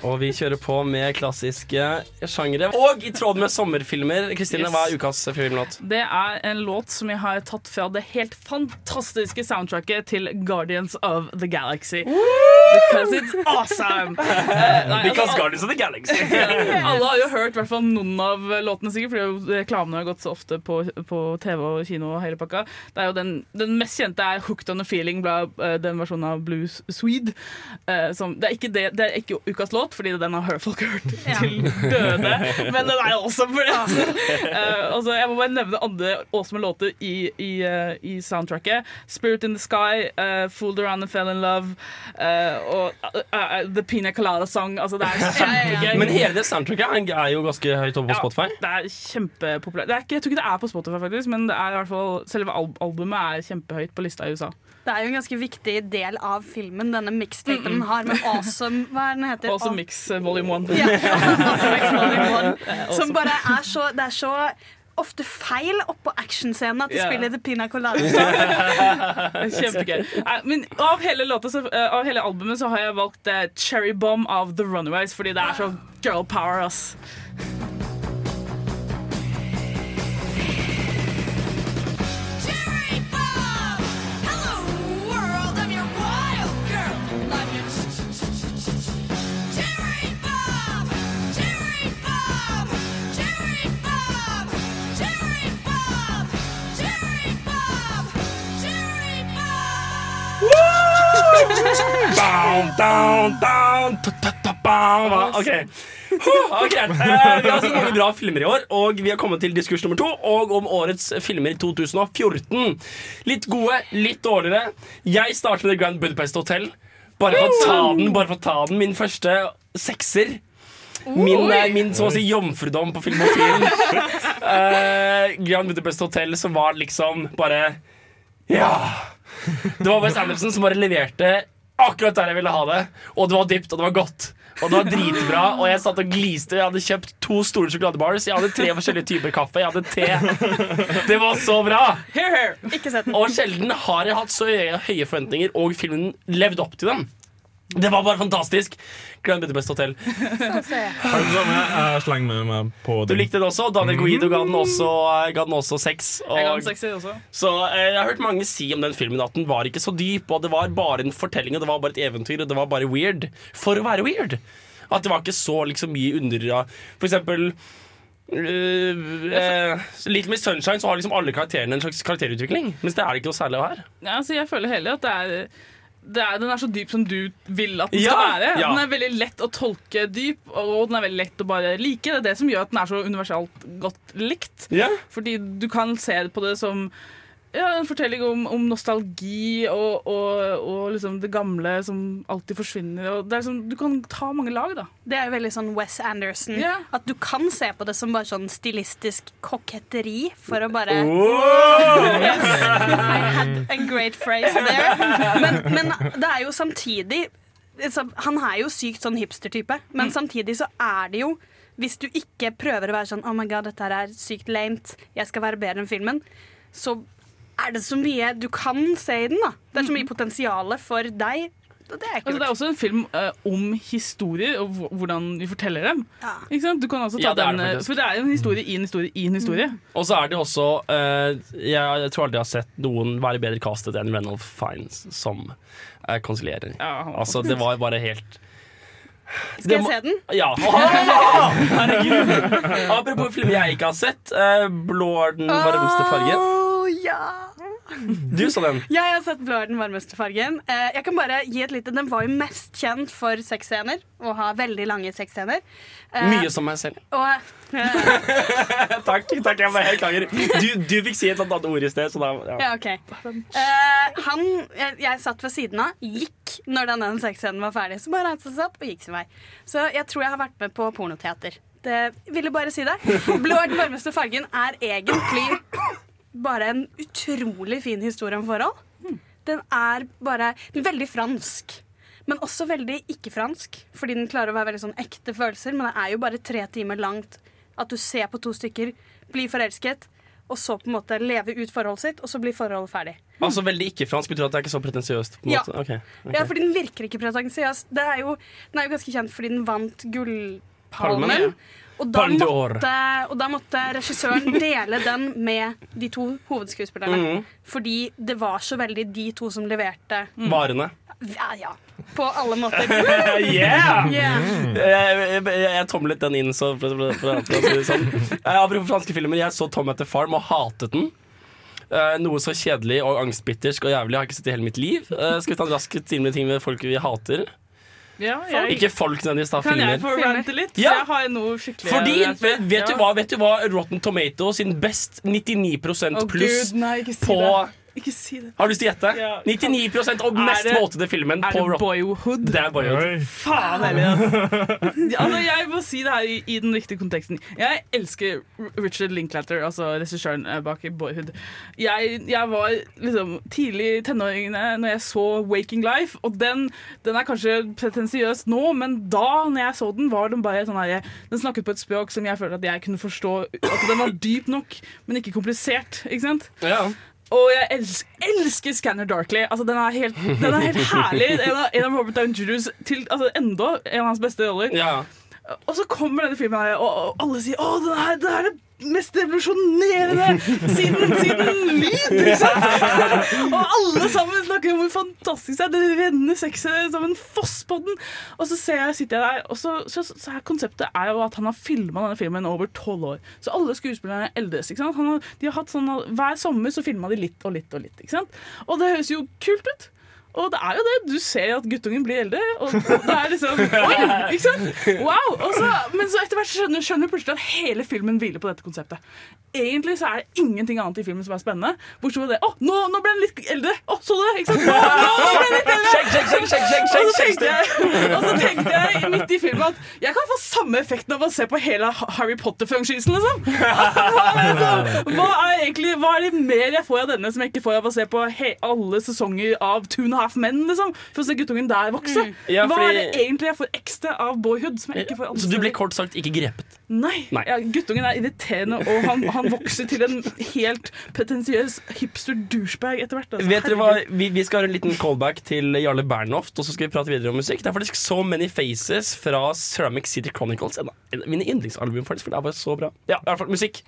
Og vi kjører på med klassiske sjangere. Og i tråd med sommerfilmer. Kristine, Yes. hva er ukas filmlåt? Det er en låt som jeg har tatt fra det helt fantastiske soundtracket til Guardians of the Galaxy. Because it's awesome! <laughs> Eh, nei, Because altså, Guardians of the Galaxy. <laughs> Alle har jo hørt hvert fall noen av låtene, sikkert, fordi reklamene har gått så ofte på, på TV og kino. og hele pakka. Det er jo den, den mest kjente er 'Hooked on a Feeling', bla, eh, den versjonen av Blues Swede. Eh, som, det, er det, det er ikke ukas låt, fordi den har folk hørt til døde. Men den er også for det! Altså. Eh, altså, jeg må bare nevne andre awesome låter i, i, uh, i soundtracket. 'Spirit in the Sky', uh, 'Fooled Around and Fell in Love' eh, og 'The Pina Colada Song'. Altså, det er kjempegøy. Men hele det soundtracket er- jo ganske høyt oppe på Spotify. Ja, det er kjempepopulært. Det er ikke, jeg tror ikke det er på Spotify, faktisk, men det er i hvert fall, selve al albumet er kjempehøyt på lista i USA. Det er jo en ganske viktig del av filmen, denne mixtapen den har med Awesome Hva er den heter? Awesome Mix eh, Volume 1. Ja, <laughs> <laughs> Awesome Volume 1. Som bare er så Det er så ofte feil oppå actionscenen at de yeah. spiller The Pina Colada. <laughs> Kjempegøy. Men av hele, låta, så, eh, av hele albumet så har jeg valgt eh, Cherry Bomb av The Runaways, fordi det er så girl power, ass. Down, down, down. Ok, Huh, ok. Eh, Vi har sett mange bra filmer i år, og vi har kommet til diskurs nummer to. Og om årets filmer 2014. Litt gode, litt dårligere. Jeg starter med The Grand Budapest Hotel. Bare for å ta den, bare for å ta den. Min første sekser. Min, eh, min så å si jomfrudom på film og film. <laughs> Eh, Grand Budapest Hotel som var liksom bare Ja! Det var Wes Anderson som bare leverte akkurat der jeg ville ha det. Og det var dypt, og det var godt. Og det var dritbra, og jeg satt og gliste. Jeg hadde kjøpt to store sjokoladebars. Jeg hadde tre forskjellige typer kaffe. Jeg hadde te. Det var så bra! Ikke sett den. Og sjelden har jeg hatt så høye høye forventninger, og filmen levde opp til dem. Det var bare fantastisk. Grand Budapest Hotel. <laughs> Har du samme? Slenger med meg på Du likte den også. Daniel Guido ga den også, ga den også seks. Jeg ga den også. så eh, Jeg har hørt mange si om den filmen at den var ikke så dyp, og det var bare en fortelling, og det var bare et eventyr, og det var bare weird. For å være weird. At det var ikke så liksom mye under For eksempel Uh, eh, Little Miss Sunshine så har liksom alle karakterene en slags karakterutvikling. Mens det er det ikke noe særlig her. Ja, altså, jeg føler heller at det er, er Den er så dyp som du vil at den Ja, skal være. ja. Den er veldig lett å tolke dyp, og den er veldig lett å bare like. Det er det som gjør at den er så universalt godt likt. Ja. Fordi du kan se på det som ja, en fortelling om, om nostalgi og, og, og liksom det gamle som alltid forsvinner. Og det er liksom, du kan ta mange lag, da. Det er jo veldig sånn Wes Anderson. Yeah. At du kan se på det som bare sånn stilistisk koketteri for å bare Oh! Yes, I had a great phrase there. Men, men det er jo samtidig altså, Han er jo sykt sånn hipster-type, men samtidig så er det jo Hvis du ikke prøver å være sånn Oh my god, dette her er sykt lamet, jeg skal være bedre enn filmen, så er det så mye du kan se i den. da Det er så mye potensial for deg og det er Altså, det er også en film eh, om historier og hvor- hvordan vi forteller dem. Ikke sant? Du kan også ta Ja, det er det den, eh, faktisk. for det er jo en historie i en historie i en historie. Og så er det også eh, jeg, jeg tror aldri jeg har sett noen være bedre castet enn Reynold Fiennes som uh, konsulierer. altså, det var bare helt Skal jeg se den? Ja. <laughs> Herregud! Apropos filmer jeg ikke har sett. Uh, Blå er den varmeste fargen. Å, ja. Du så den. Ja, jeg har sett Blå er den varmeste fargen. Eh, jeg kan bare gi et lite Den var jo mest kjent for sexscener, og har veldig lange sexscener. Eh, Mye som meg selv. Og <laughs> takk, takk, jeg bare helt klager. Du, du fikk si et eller annet ord i sted, så da ja. Ja, ok. Eh, han jeg, jeg satt ved siden av, gikk når den, den sexscenen var ferdig. Så bare reiste han seg opp og gikk sin vei. Så jeg tror jeg har vært med på pornoteater. Det ville bare si det. Blå er den varmeste fargen er egentlig bare en utrolig fin historie om forhold. Den er bare den er veldig fransk. Men også veldig ikke-fransk, fordi den klarer å være veldig sånn ekte følelser. Men det er jo bare tre timer langt at du ser på to stykker, blir forelsket, og så på en måte leve ut forholdet sitt, og så blir forholdet ferdig. Altså veldig ikke-fransk betyr at det er ikke så pretensiøst? Ja. Okay. ok. Ja, fordi den virker ikke pretensiøs. Den er jo ganske kjent fordi den vant Palmen, Gullpalmen. ja. Og da, måtte, og da måtte regissøren <laughs> dele den med de to hovedskuespillerne. Mm. Fordi det var så veldig de to som leverte Varene. Ja, ja. På alle måter. <laughs> yeah! Yeah. Jeg, jeg, jeg tomlet den inn, så sånn. Eh, Apropos franske filmer, jeg så Tom etter Farm og hatet den. Eh, noe så kjedelig og angstbittersk og jævlig har jeg ikke sett i hele mitt liv. Eh, skal vi ta en rask time med ting med folk vi hater? Ja, jeg, Ikke folk nødvendigvis, da. kan Filmer. jeg få rante litt? Ja. Jeg har noe skikkelig Fordi, vet, vet, du hva, vet du hva Rotten Tomato sin best 99 Å, pluss Gud, nei, si på det. Ikke si det. Har du lyst til å gjette? Ja. 99 og mest det- våtede filmen Er det. Boyhood? Det er Boyhood. Faen heller, altså. altså. Jeg må si det her i, i den riktige konteksten. Jeg elsker Richard Linklater, altså regissøren eh, bak i Boyhood. Jeg, jeg var liksom tidlig i tenåringene når jeg så Waking Life, og den, den er kanskje pretensiøs nå, men da når jeg så den, var den bare sånn her Den snakket på et språk som jeg følte at jeg kunne forstå. At den var dyp nok, men ikke komplisert. Ikke sant? Ja. Og jeg elsker, elsker Scanner Darkly. Altså, den, er helt, den er helt herlig. En av, en av Robert Downey Jr.'s altså, enda en av hans beste roller. Ja. Og så kommer denne filmen her, og, alle sier å, det er, det er det mest revolusjonerende siden, siden lyd! Ikke sant? og alle sammen snakker om hvor fantastisk det er. Det renner sexet som en foss på den. Og så jeg, sitter jeg der, og så, så, så konseptet er jo at han har filma denne filmen over tolv år. Så alle skuespillerne eldes. ikke sant? Har, de har hatt sånn, Hver sommer så filma de litt og litt og litt. ikke sant? Og det høres jo kult ut. Og det er jo det. Du ser at guttungen blir eldre. Og det er liksom Oi! Ikke sant? Wow! Så, men så etter hvert skjønner, skjønner du plutselig at hele filmen hviler på dette konseptet. Egentlig så er det ingenting annet i filmen som er spennende. Bortsett fra det. Å, nå, nå ble han litt eldre! Å, så du det? Ikke sant? Nå, nå, ble han litt eldre! Sjekk, sjekk, sjekk, sjekk, jeg, og så tenkte jeg midt i filmen at jeg kan få samme effekten av å se på hele Harry Potter-franchisen, liksom. Hva er, det, hva er egentlig Hva er det mer jeg får av denne som jeg ikke får av å se på alle sesonger av Two and a Half Men, liksom? For å se guttungen der vokse. Ja, Hva er det egentlig jeg får ekstra av Boyhood som jeg ikke får andre Så du ble kort sagt ikke grepet? Nei. Nei. Ja, guttungen er irriterende, og han, han vokser til en helt pretensiøs hipster douchebag etter hvert. altså. Vet dere hva? Vi, vi skal ha en liten callback til Jarle Bernhoft, og så skal vi prate videre om musikk. Det er faktisk So Many Faces fra Ceramic City Chronicles. En av mine yndlingsalbum, faktisk, for det er bare så bra. Ja, i hvert fall musikk.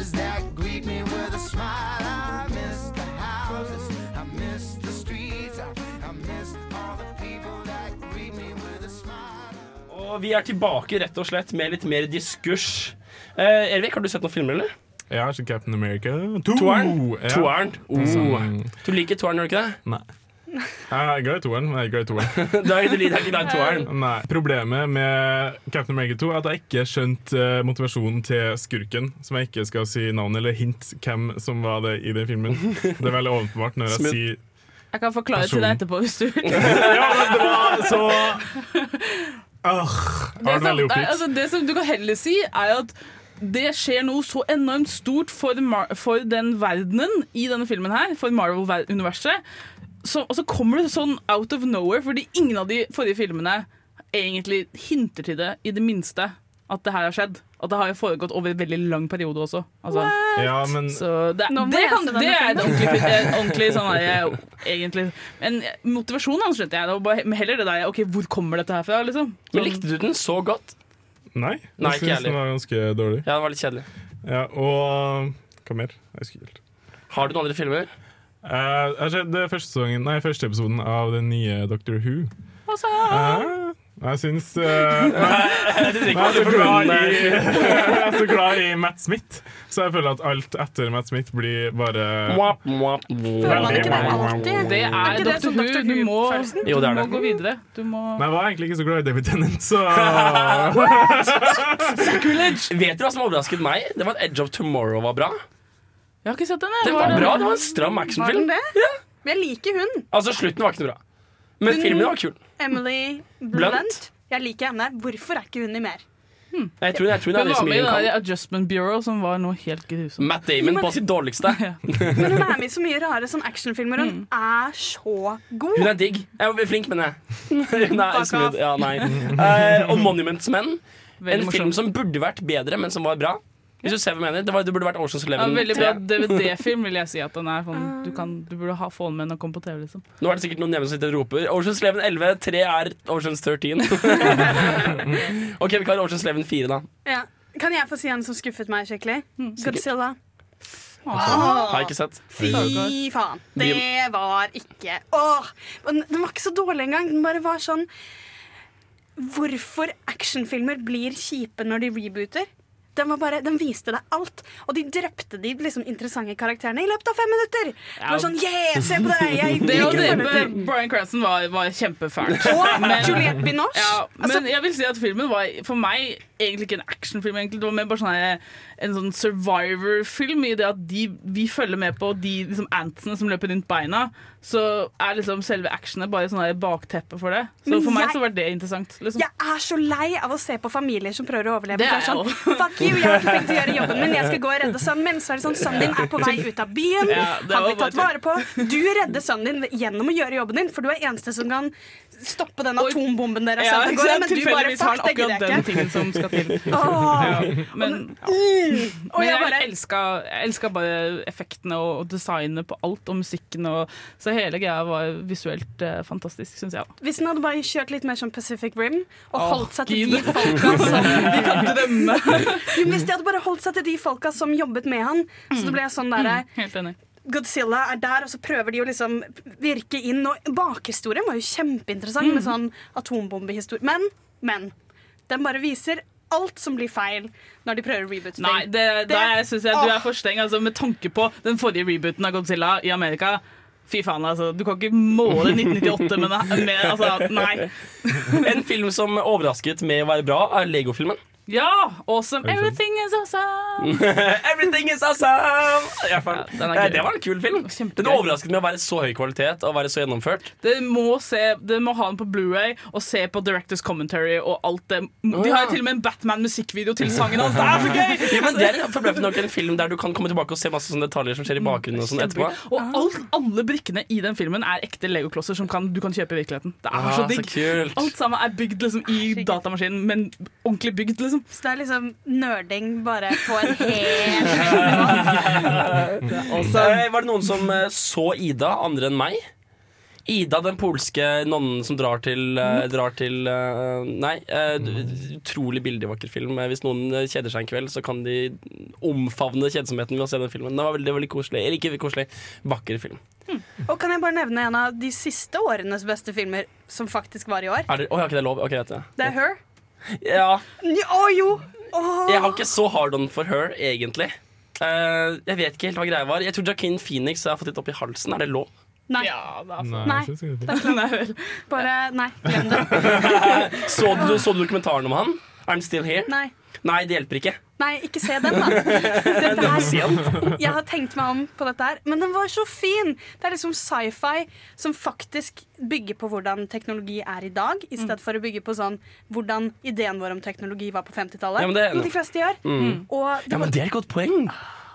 Faces that greet me with a smile. I miss the houses, I miss the streets, I, I miss all the people that greet me with a smile. Og vi er tilbake rett og slett med litt mer diskurs. Eh, Ervik, har du sett noen filmer, eller? Ja, så Captain America 2. Toeren? Ja. Toeren? Oh. Sånn. Du liker toeren, gjør du ikke det? Nei. Jeg er glad i toeren, men jeg er ikke glad i toeren. <laughs> Du er ikke glad i toeren? Nei. Problemet med Captain America 2 er at jeg ikke skjønte uh, motivasjonen til skurken, som jeg ikke skal si navn eller hint hvem som var det i den filmen. Det er veldig åpenbart når jeg sier Jeg kan forklare til deg etterpå hvis du vil. <laughs> Ja, men det var så Åh, Det som, nei, altså, det som du kan heller si, er at det skjer noe så enormt stort for, Mar for den verdenen i denne filmen her, for Marvel-universet. Så, og så kommer det sånn out of nowhere, fordi ingen av de forrige filmene egentlig hinter til det i det minste at det her har skjedd. At det har jo foregått over en veldig lang periode også. Altså, Ja, men så det, Nå det, kan, det det er et ordentlig, et <laughs> ordentlig sånn eh, egentlig. Men motivasjonen hans skjønte jeg. Det var bare, men heller det der OK, hvor kommer dette her fra, liksom? Men likte du den så godt? Nei, Nei, jeg syns den var ganske dårlig. Ja, den var litt kjedelig. Ja, og hva mer? Jeg husker ikke helt. Har du noen andre filmer? Eh, jeg har sett første, nei, første episoden av den nye Doctor Who. Altså, Uh, jeg syns uh, <laughs> nei, jeg, ikke er så glad i, <laughs> jeg er så glad i Matt Smith, så jeg føler at alt etter Matt Smith blir bare Mwap, mwap, mwap. Føler man ikke det Er ikke det Dr. sånn Who. Du må, Jo, det er du må gå videre. Du må Men jeg var egentlig ikke så glad i David Tennant, så <laughs> Vet du hva som overrasket meg? Det var at Edge of Tomorrow var bra. Jeg har ikke sett den. Den Var var bra, det var en stram Var actionfilm. den det? Men jeg liker hun. Altså, slutten var ikke noe bra. Men Hun- filmen var kul. Emily Blunt. Blunt. Jeg liker henne. Hvorfor er ikke hun i mer? Jeg tror, jeg tror det Hun er det var som med i hun kan. Adjustment Bureau, som var noe helt grusomt. Matt Damon på sitt dårligste. <laughs> Men hun er med i så mye rare sånn actionfilmer. Hun er så god. Hun er digg. Jeg er flink, mener jeg. <laughs> Hun er smooth. Ja, nei. Uh, og Monuments Men. En En film som burde vært bedre, men som var bra. Hvis du ser hva jeg mener Det, var, det burde vært Oceans Ja, Eleven veldig bra DVD-film, vil jeg si. at den er sånn, du, kan, du burde ha, få den med når den kommer på TV. liksom Nå er det sikkert noen hjemme som sitter og roper Oceans Eleven 11, 3 er Oceans 13. <laughs> ok, vi kaller Oceans Eleven 4, da. Ja. Kan jeg få si en som skuffet meg skikkelig? Godzilla. Har jeg ikke sett. Fy faen. Det var ikke Åh! Den var ikke så dårlig engang. Den bare var sånn Hvorfor actionfilmer blir kjipe når de rebooter? Den, var bare, den viste deg alt, og de drepte de liksom interessante karakterene i løpet av fem minutter. Det var sånn, yeah, se på deg! jeg Det liker det. Brian Cranston var, var kjempefælt. Og Men- Juliette Binoche. Ja, men Altså- jeg vil si at filmen var for meg egentlig ikke en actionfilm. Egentlig. Det var mer bare sånn en sånn survivor-film i det at de, vi følger med på de liksom, antsene som løper rundt beina. Så er liksom selve actionet bare sånn bakteppe for det. Så Men for meg jeg- så var det interessant. Liksom. Jeg er så lei av å se på familier som prøver å overleve. Det er jeg sånn, jeg Fuck you, jeg har ikke tenkt å gjøre jobben min, jeg skal gå og redde sønnen min. Så er det sånn, sønnen din er på vei ut av byen, Ja, han blir tatt vare på. Du redder sønnen din gjennom å gjøre jobben din, for du er eneste som kan stoppe den atombomben dere har sendt av gårde. Men du bare fuck, det gidder jeg ikke. som skal til. Åh. Ja, men Mm. Men jeg bare elska, jeg elska bare effektene og designet på alt, og musikken. Og, så hele greia var visuelt eh, fantastisk, syns jeg. Hvis den hadde bare kjørt litt mer som Pacific Rim og oh, holdt seg til Gud. de folka som <laughs> de kan drømme. <laughs> Jo, Hvis de hadde bare holdt seg til de folka som jobbet med han, så det ble sånn derre mm. Godzilla er der, og så prøver de å liksom virke inn. Og bakhistorien var jo kjempeinteressant Mm. med sånn atombombehistorie. Men, men. Den bare viser alt som blir feil når de prøver å reboote ting. Nei, det, der syns jeg du er for streng. Altså, med tanke på den forrige rebooten av Godzilla i Amerika. Fy faen, altså. Du kan ikke måle 1998 med, det- med altså, Nei. <laughs> En film som overrasket med å være bra, er Lego-filmen. Ja! Awesome. Everything is awesome. <laughs> Everything is awesome! Ja, ja, det var en kul film. Den overrasket med å være så høy kvalitet og være så gjennomført. Dere må, må ha den på Blu-ray og se på Directors Commentary og alt det. De har jo til og med en Batman-musikkvideo til sangen hans. Det er så <laughs> gøy! Ja, men det er forbløffende nok en film der du kan komme tilbake og se masse sånne detaljer som skjer i bakgrunnen. og sånn etterpå Og alt, alle brikkene i den filmen er ekte legoklosser som kan, du kan kjøpe i virkeligheten. Det er Ah, så digg. alt sammen er bygd liksom, i datamaskinen, men ordentlig bygd, liksom. Så det er liksom nerding bare på en <laughs> hel <laughs> Eh, Var det noen som eh, så Ida, andre enn meg? Ida, den polske nonnen som drar til, eh, drar til eh, Nei, eh, utrolig billig vakker film. Eh, Hvis noen eh, kjeder seg en kveld, så kan de omfavne kjedsomheten ved å se den filmen. Det var veldig, veldig koselig. Eller ikke koselig, vakker film. Og kan jeg bare nevne en av de siste årenes beste filmer som faktisk var i år? Er det, oh, har ikke det lov? Ok, greit, ja. Det er Her. Ja. Å jo! Åh. Jeg har ikke så hard on for her, egentlig. Eh, jeg vet ikke helt hva greia var. Jeg tror Jacqueline Phoenix har fått litt opp i halsen. Er det lov? Nei. Nei, Nei. jeg synes ikke det. Det er klart. Nei. Bare nei, glem det. <laughs> Så du, så du dokumentaren om han? I'm still here? Nei. Nei, det hjelper ikke. Nei, ikke se den, da. <laughs> Dette Det her, jeg har tenkt meg om på dette her, men den var så fin! Det er liksom sci-fi som faktisk bygger på hvordan teknologi er i dag, i stedet for å bygge på sånn hvordan ideen vår om teknologi var på 50-tallet. Ja, det Noe de fleste gjør. Mm. Og Ja, men det er et godt poeng.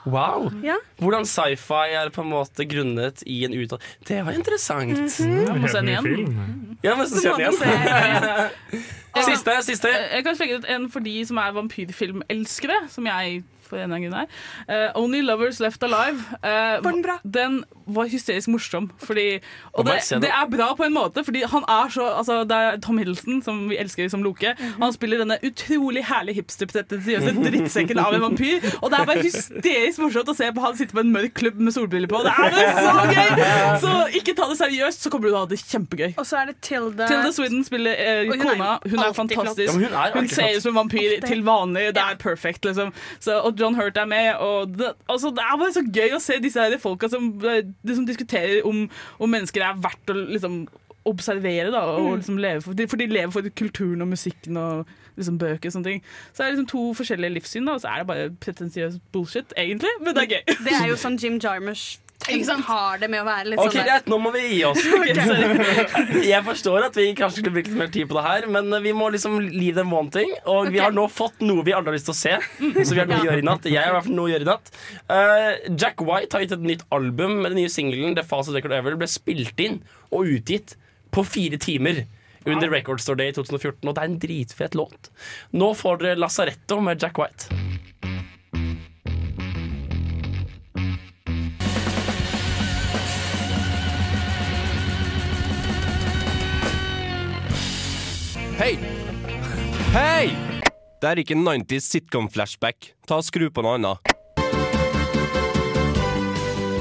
Wow. Ja. Hvordan sci-fi er på en måte grunnet i en utdannelse Det var interessant. Mhm. Jeg må se den igjen. Ja, men så ser den igjen. <laughs> Siste, siste. Jeg kan slenge ut en for de som er vampyrfilmelskere, som jeg for en gang her. er. Eh, Only Lovers Left Alive. Uh, Var den bra? Den var hysterisk morsom. Fordi, og det, det er bra på en måte, fordi han er så altså, Det er Tom Hiddleston, som vi elsker som Loke. Mhm. Han spiller denne utrolig herlige hipsterpretensiøse <laughs> drittsekken av en vampyr. Og det er bare hysterisk morsomt å se på han sitte på en mørk klubb med solbriller på. Det er bare så gøy! Så ikke ta det seriøst, så kommer du til å ha det kjempegøy. Og så er det Tilda Tilda Sweden spiller eh, hun kona. Hun er fantastisk. Ja, hun er hun ser ut som en vampyr til vanlig. Det er perfekt, liksom. Så, og John Hurt er med. Og det, altså, det er bare så gøy å se disse her folka som, eh, som diskuterer om, om mennesker er verdt å liksom observere da, og Mm. liksom leve for, for de lever for kulturen og musikken og liksom bøker og sånne ting. Så det er liksom to forskjellige livssyn, da, og så er det bare pretensiøs bullshit, egentlig, men det er gøy. Det er jo <laughs> sånn Jim Jarmusch Ikke har det med å være litt Ok, sånn greit, nå må vi gi oss. <laughs> <laughs> Jeg forstår at vi kanskje skulle brukt litt mer tid på det her, men vi må liksom leave them wanting. Og vi har nå fått noe vi alle har lyst til å se, så vi har noe å gjøre i natt. Jeg har i hvert fall noe å gjøre i natt. Uh, Jack White har gitt et nytt album med den nye singelen The Fastest Record Ever. Ble spilt inn og utgitt på fire timer. Under Record Store Day i 2014, og det er en dritfet låt. Nå får dere Lasaretto med Jack White. Hei! Hei! Det er ikke 90s sitcom-flashback. Ta og Skru på noe annet.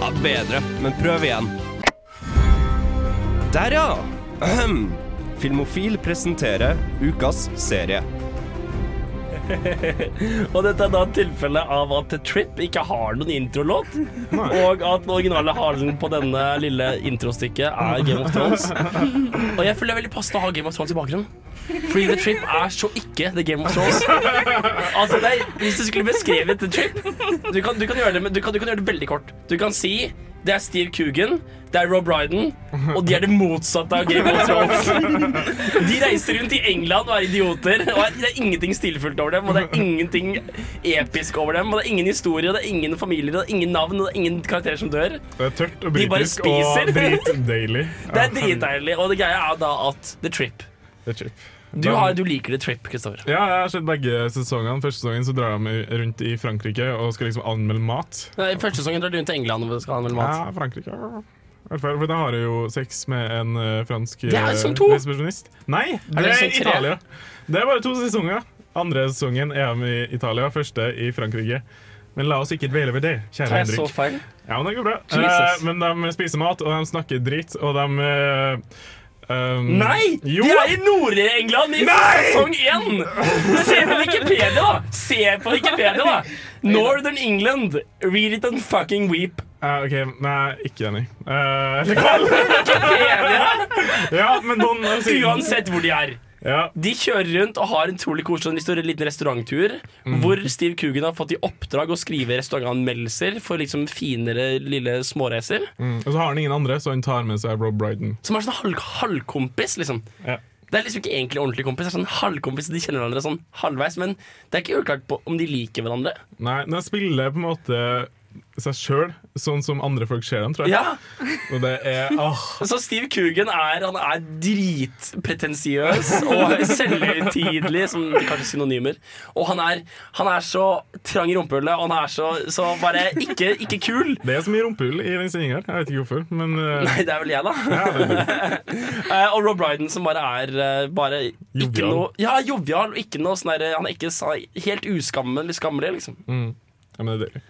Ja, bedre, men prøv igjen. Der, ja! Ahem. Filmofil presenterer ukas serie. <laughs> og dette er da et tilfelle av at The Trip ikke har noen introlåt. Og at den originale halen på denne lille introstykket er Game of Thrones. <laughs> Og jeg føler det er veldig passende å ha Game of Thrones i bakgrunnen. Fordi The Trip er så ikke The Game of Thrones. Altså, det er, Hvis du skulle beskrevet The Trip Du kan, du kan, gjøre, det, du kan, du kan gjøre det veldig kort. Du kan si det er Steve Coogan, det er Rob Ryden, og de er det motsatte av Game of Thrones. De reiser rundt i England og er idioter, og det er ingenting stilfullt over dem, og det er ingenting episk over dem, og det er ingen historie, og det er ingen familier, og det er ingen navn, og det er ingen karakterer som dør. Det er tørt og De bare britisk og dritdeilig. <laughs> Det er dritdeilig, og det greia er da at The Trip The Trip. Du, har, du liker The Trip, Kristoffer. Ja, jeg har sett begge sesongene. Første sesongen så drar de rundt i Frankrike og skal liksom anmelde mat. Nei, første sesongen drar du rundt til England og skal anmelde mat. Ja, Frankrike. For da har jeg jo sex med en eh, fransk Det er eh, resepsjonist. Nei, Er det det er i? Italia. Det er bare to sesonger. Andre sesongen er de i Italia, første i Frankrike. Men la oss ikke dvele ved det, kjære det jeg Henrik. så feil? Ja, men det går bra. Eh, men de spiser mat, og de snakker dritt, og de eh, um, Nei! Jo! De er i Nord-England i Nei! sesong én! Se på Wikipedia, da! Se på Wikipedia, da! Northern England. Read it and fucking weep. Uh, ok, nei, ikke enig. <laughs> Uh, ja, men noen Uansett hvor de er. Ja. De kjører rundt og har en utrolig koselig en liten restauranttur. Mm. Hvor Steve Coogan har fått i oppdrag å skrive restaurantanmeldelser for liksom finere lille småreiser. Mm. Og så har han ingen andre, så han tar med seg Rob Bryden. Som er sånn halv, halvkompis, liksom. Ja. Det er liksom ikke egentlig ordentlig kompis. Det er sånn halvkompis, De kjenner hverandre sånn halvveis, men det er ikke uklart på om de liker hverandre. Nei, de spiller på en måte seg sjøl, sånn som andre folk ser dem, tror jeg. Ja. Og det er åh. <laughs> Så Steve Coogan er, han er dritpretensiøs og selvhøytidelig, som kanskje synonymer. Og han er, han er så trang i rumpehullet, og han er så, så bare ikke, ikke kul. Det er så mye rumpehull i den sendinga her. Jeg vet ikke hvorfor, men uh... <laughs> Nei, det er vel jeg, da. Ja, <laughs> og Rob Bryden som bare er eh, bare ikke Jovial. noe Ja, jovial og ikke noe sånn Han er ikke helt uskammelig, skammelig, liksom. mm. ja, men det er deilig.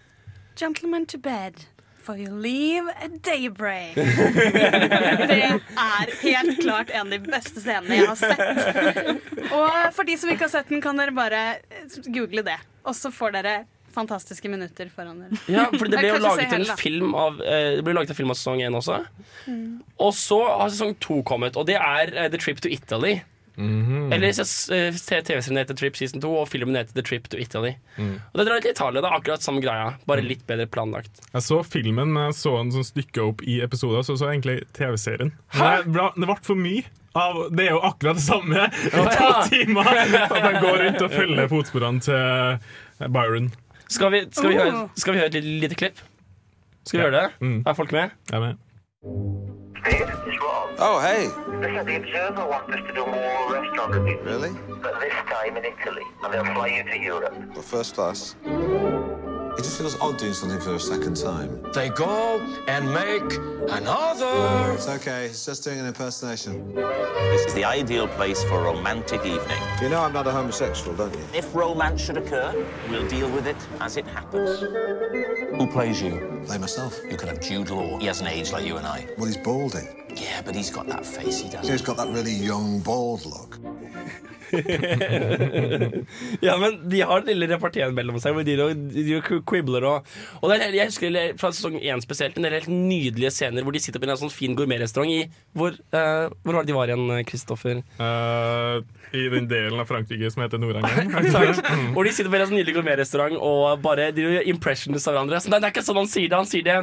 Gentlemen to bed. For you leave at daybreak. <laughs> Det er helt klart en av de beste scenene jeg har sett. Og for de som ikke har sett den, kan dere bare google det. Og så får dere fantastiske minutter foran dere. Ja, for det ble jo laget en film av eh, Det ble laget en film av sesong én også. Mm. Og så har sesong to kommet, og det er eh, The Trip to Italy. Mhm. Eller se eh, TV-serien heter Trip Season 2, og filmen heter The Trip to Italy. Mm. Og Det drar til Italia. Det er akkurat samme greia, bare litt bedre planlagt. Jeg så filmen, men jeg så den sånn stykka opp i episoder, så jeg så egentlig TV-serien. Det, ble- for mye. Av, det er jo akkurat det samme i <laughs> to Ja. timer! At jeg går rundt og følger fotsporene til Byron. Skal vi, skal vi, Oh. høre, skal vi høre et lite, lite klipp? Skal vi høre det? Er folk med? Jeg er med. Oh, hey. Listen, the Observer want us to do more restaurant reviews. Really? But this time in Italy. And they'll fly you to Europe. Well, first class. It just feels odd doing something for a second time. They go and make another. It's okay. It's just doing an impersonation. This is the ideal place for a romantic evening. You know I'm not a homosexual, don't you? If romance should occur, we'll deal with it as it happens. Who plays you? Play myself. You could have Jude Law. He has an age like you and I. Well, he's balding. Yeah, but he's got that face he does. He's got that really young, bald look. Ja, men de har den lille reparteen mellom seg hvor de, de, quibler og Og det er, jeg husker fra sesong én spesielt en del helt nydelige scener hvor de sitter på en sånn fin gourmetrestaurant i Hvor, uh, hvor var det de var igjen, Kristoffer? Eh, I den delen av Frankrike som heter Nord-Angelen. <laughs> Takk. Hvor de sitter på en nydelig gourmetrestaurant og bare de gjør impressions av hverandre. Så det er ikke sånn han sier det. Han sier det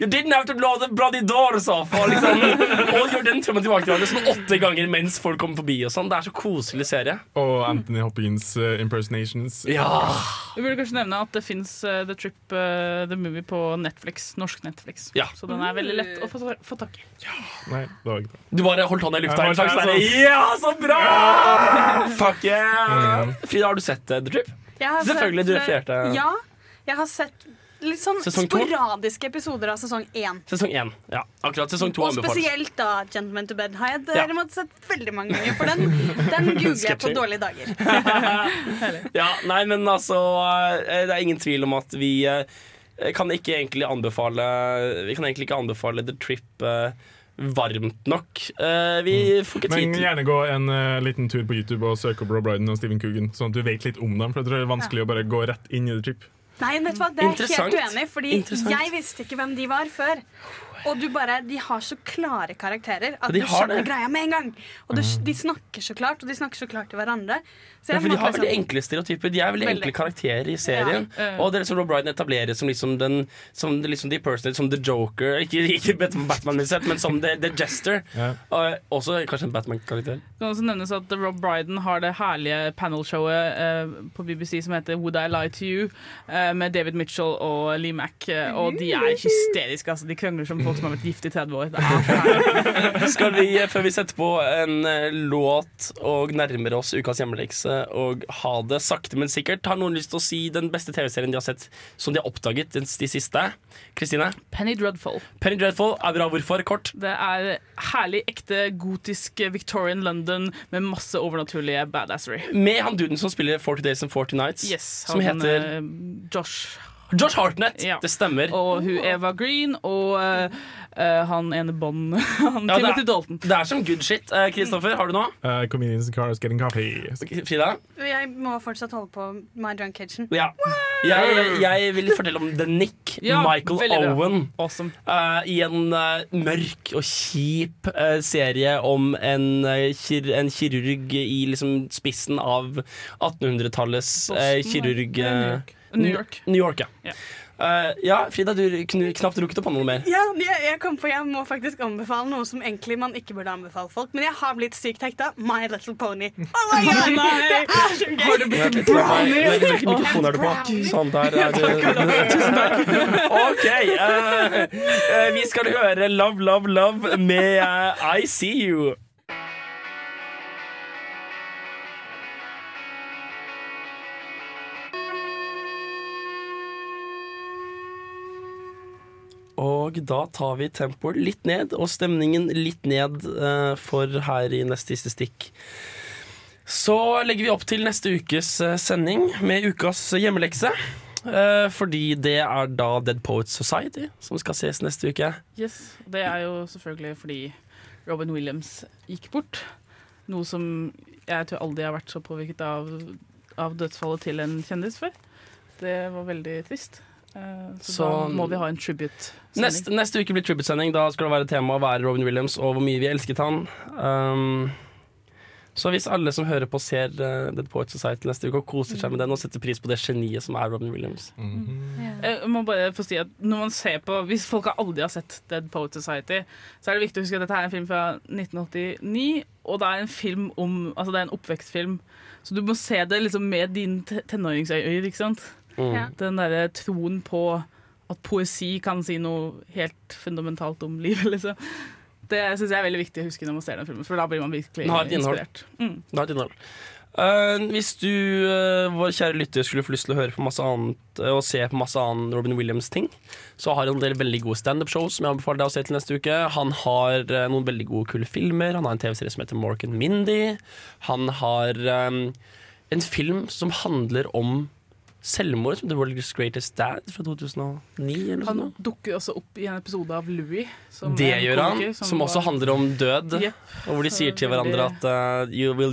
You didn't have to blow the bloody doors off. Og, liksom, <laughs> og gjør den frem og tilbake til hverandre sånn åtte ganger mens folk kommer forbi. og sånn Det er så koselig serie. Og Anthony Hopkins uh, impersonations. Ja Vi burde kanskje nevne at det fins The Trip uh, The Movie på Netflix. Norsk Netflix. Ja. Så den er veldig lett å få, få tak i. Nei, det var ikke bra. Du bare holdt hånda i lufta. En slags sånn. Ja, så bra! <laughs> Fuck yeah! Frida, har du sett eh, The Trip? Selvfølgelig, du sett, du refererte Ja, jeg har sett litt sånn Sesong to? sporadiske episoder av sesong én. Sesong én. Ja, akkurat sesong to Og anbefales. spesielt da Gentleman to Bed har jeg derimot sett veldig mange ganger. For den, den <laughs> googler jeg på dårlige dager. <laughs> Ja, nei, men altså eh, Det er ingen tvil om at vi eh, kan ikke egentlig anbefale Vi kan egentlig ikke anbefale The Trip eh, varmt nok. Uh, vi får ikke tid Men gjerne gå en uh, liten tur på YouTube og søk opp Rob Brydon og Stephen Coogan, sånn at du vet litt om dem. For jeg tror det er vanskelig å bare gå rett inn i the trip. Nei, vet du hva, det er jeg helt uenig fordi jeg visste ikke hvem de var før. Og du bare, de har så klare karakterer at Ja, de du skjønner det. greia med en gang. Og du, de snakker så klart, og de snakker så klart til hverandre. Så Ja, for De har veldig liksom- enkle stereotyper. De er veldig, Veldig. enkle karakterer i serien. Ja. Og det er som Rob Brydon etableres som liksom den Som liksom The person, som The Joker. Ikke, ikke Batman, men som The, the Jester. Ja. Og også kanskje en Batman-karakter. Det kan også nevnes at Rob Brydon har det herlige panelshowet eh, på BBC som heter Would I Lie To You, eh, med David Mitchell og Lee Mack. eh, og de er hysteriske. Altså. De krangler som folk som har vært gift i 30 år. Det <laughs> er. Skal vi, før vi setter på en eh, låt og nærmer oss ukas hjemmelekse og ha det sakte, men sikkert, har noen lyst til å si den beste TV-serien de har sett som de har oppdaget de de siste? Kristine? Penny Dreadful. Penny Dreadful er bra. Hvorfor? Kort. Det er herlig, ekte, gotisk eh, Victorian London med masse overnaturlige badassery. Med han duden som spiller 40 Days and 40 Nights. Yes, som heter eh, Josh. Josh Hartnett. Ja. Det stemmer. Og hun Eva Green og eh, eh, han ene Bond. <laughs> han Ja, det, Timothy er, Dalton. det er som good shit. Kristoffer, Kristoffer, har du noe? Uh, comedians in cars getting coffee. Frida? Jeg må fortsatt holde på My Drunk Kitchen. Ja. Jeg, jeg vil fortelle om The Nick. Ja, Michael. Owen. Awesome. Eh, I en eh, mørk og kjip eh, serie om en, eh, kir en kirurg i liksom spissen av 1800-tallets eh, Boston, kirurg New York? New York. Ja. Eh, ja, Frida, du knapt rukket opp på noe mer. Ja, jeg, jeg kom på, jeg må faktisk anbefale noe som egentlig man ikke burde anbefale folk. Men jeg har blitt sykt hekta. My Little Pony. <laughs> Oh my God, det er så gøy! Har du blitt brownie? Hvilken mikrofon er du på? Sånn, der er det. Tusen takk. <laughs> OK. Uh, uh, vi skal høre Love, Love, Love med I See You. Og da tar vi tempoet litt ned, og stemningen litt ned eh, for her i neste siste stikk. Så legger vi opp til neste ukes eh, sending med ukas hjemmelekse. Eh, fordi det er da Dead Poets Society som skal ses neste uke. Yes, Det er jo selvfølgelig fordi Robin Williams gikk bort. Noe som jeg tror aldri har vært så påvirket av, av dødsfallet til en kjendis før. Det var veldig trist. Eh, Så, Så- da må vi ha en tribute. Neste, neste uke blir tribute-sending. Da skal det være tema å være Robin Williams og hvor mye vi elsket han. Um, så hvis alle som hører på, ser uh, Dead Poets Society neste uke og koser seg med den og setter pris på det geniet som er Robin Williams Jeg må bare få si at når man ser på Hvis folk aldri har sett Dead Poet Society, så er det viktig å huske at dette er en film fra 1989, og det er en film om Altså det er en oppvekstfilm, så du må se det liksom med dine te- tenåringsøyne, ikke sant? Mm. Den derre troen på at poesi kan si noe helt fundamentalt om livet, <laughs> liksom. Det syns jeg er veldig viktig å huske når man ser den filmen, for da blir man virkelig inspirert. Mm. Det har et innhold. Eh, hvis du, uh, vår kjære lytter, skulle få lyst til å høre på masse annet uh, og se på masse annen Robin Williams-ting, så har han en del veldig gode standup-shows som jeg anbefaler deg å se til neste uke. Han har noen veldig gode, kule filmer. Han har en TV-serie som heter Mork and Mindy. Han har um, en film som handler om selvmord, som The World's Greatest Dad fra 2009 eller Han sånn. dukker også opp i en episode av Louis. som Det gjør han, som, som, også var- handler om død. Yep. Og hvor de sier til hverandre at uh, you will,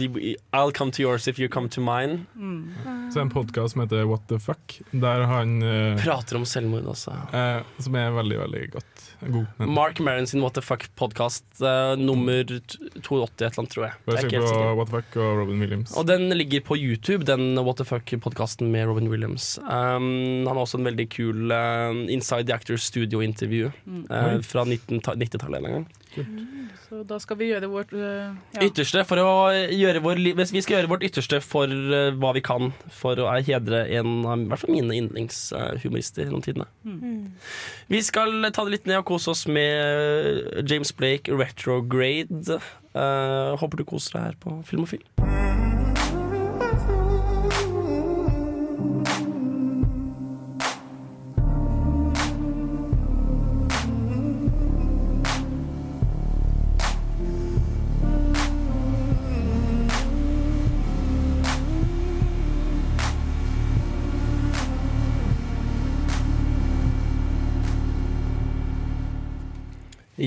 I'll come to yours if you come to mine. Mm. Så er en podkast som heter What the fuck, der han uh, Prater om selvmord også. Uh, Som er veldig, veldig godt. God. Men, Mark Maron sin What the Fuck-podkast nummer 82 et eller annet, tror jeg. jeg er ikke helt på sikker. What the fuck og Robin Williams. Og den ligger på YouTube, den What the Fuck-podkasten med Robin Williams. Um, han har også en veldig kul uh, Inside the Actors Studio-intervju Mm. uh, fra 90-tallet en gang. Så da skal vi gjøre vårt øh, ja. Ytterste for å gjøre vår, vi skal gjøre vårt ytterste for uh, hva vi kan for å hedre en av i hvert fall mine yndlingshumorister gjennom tidene. Mm. Vi skal ta det litt ned og kose oss med James Blake, Retrograde. Uh, håper du koser deg her på Filmofil.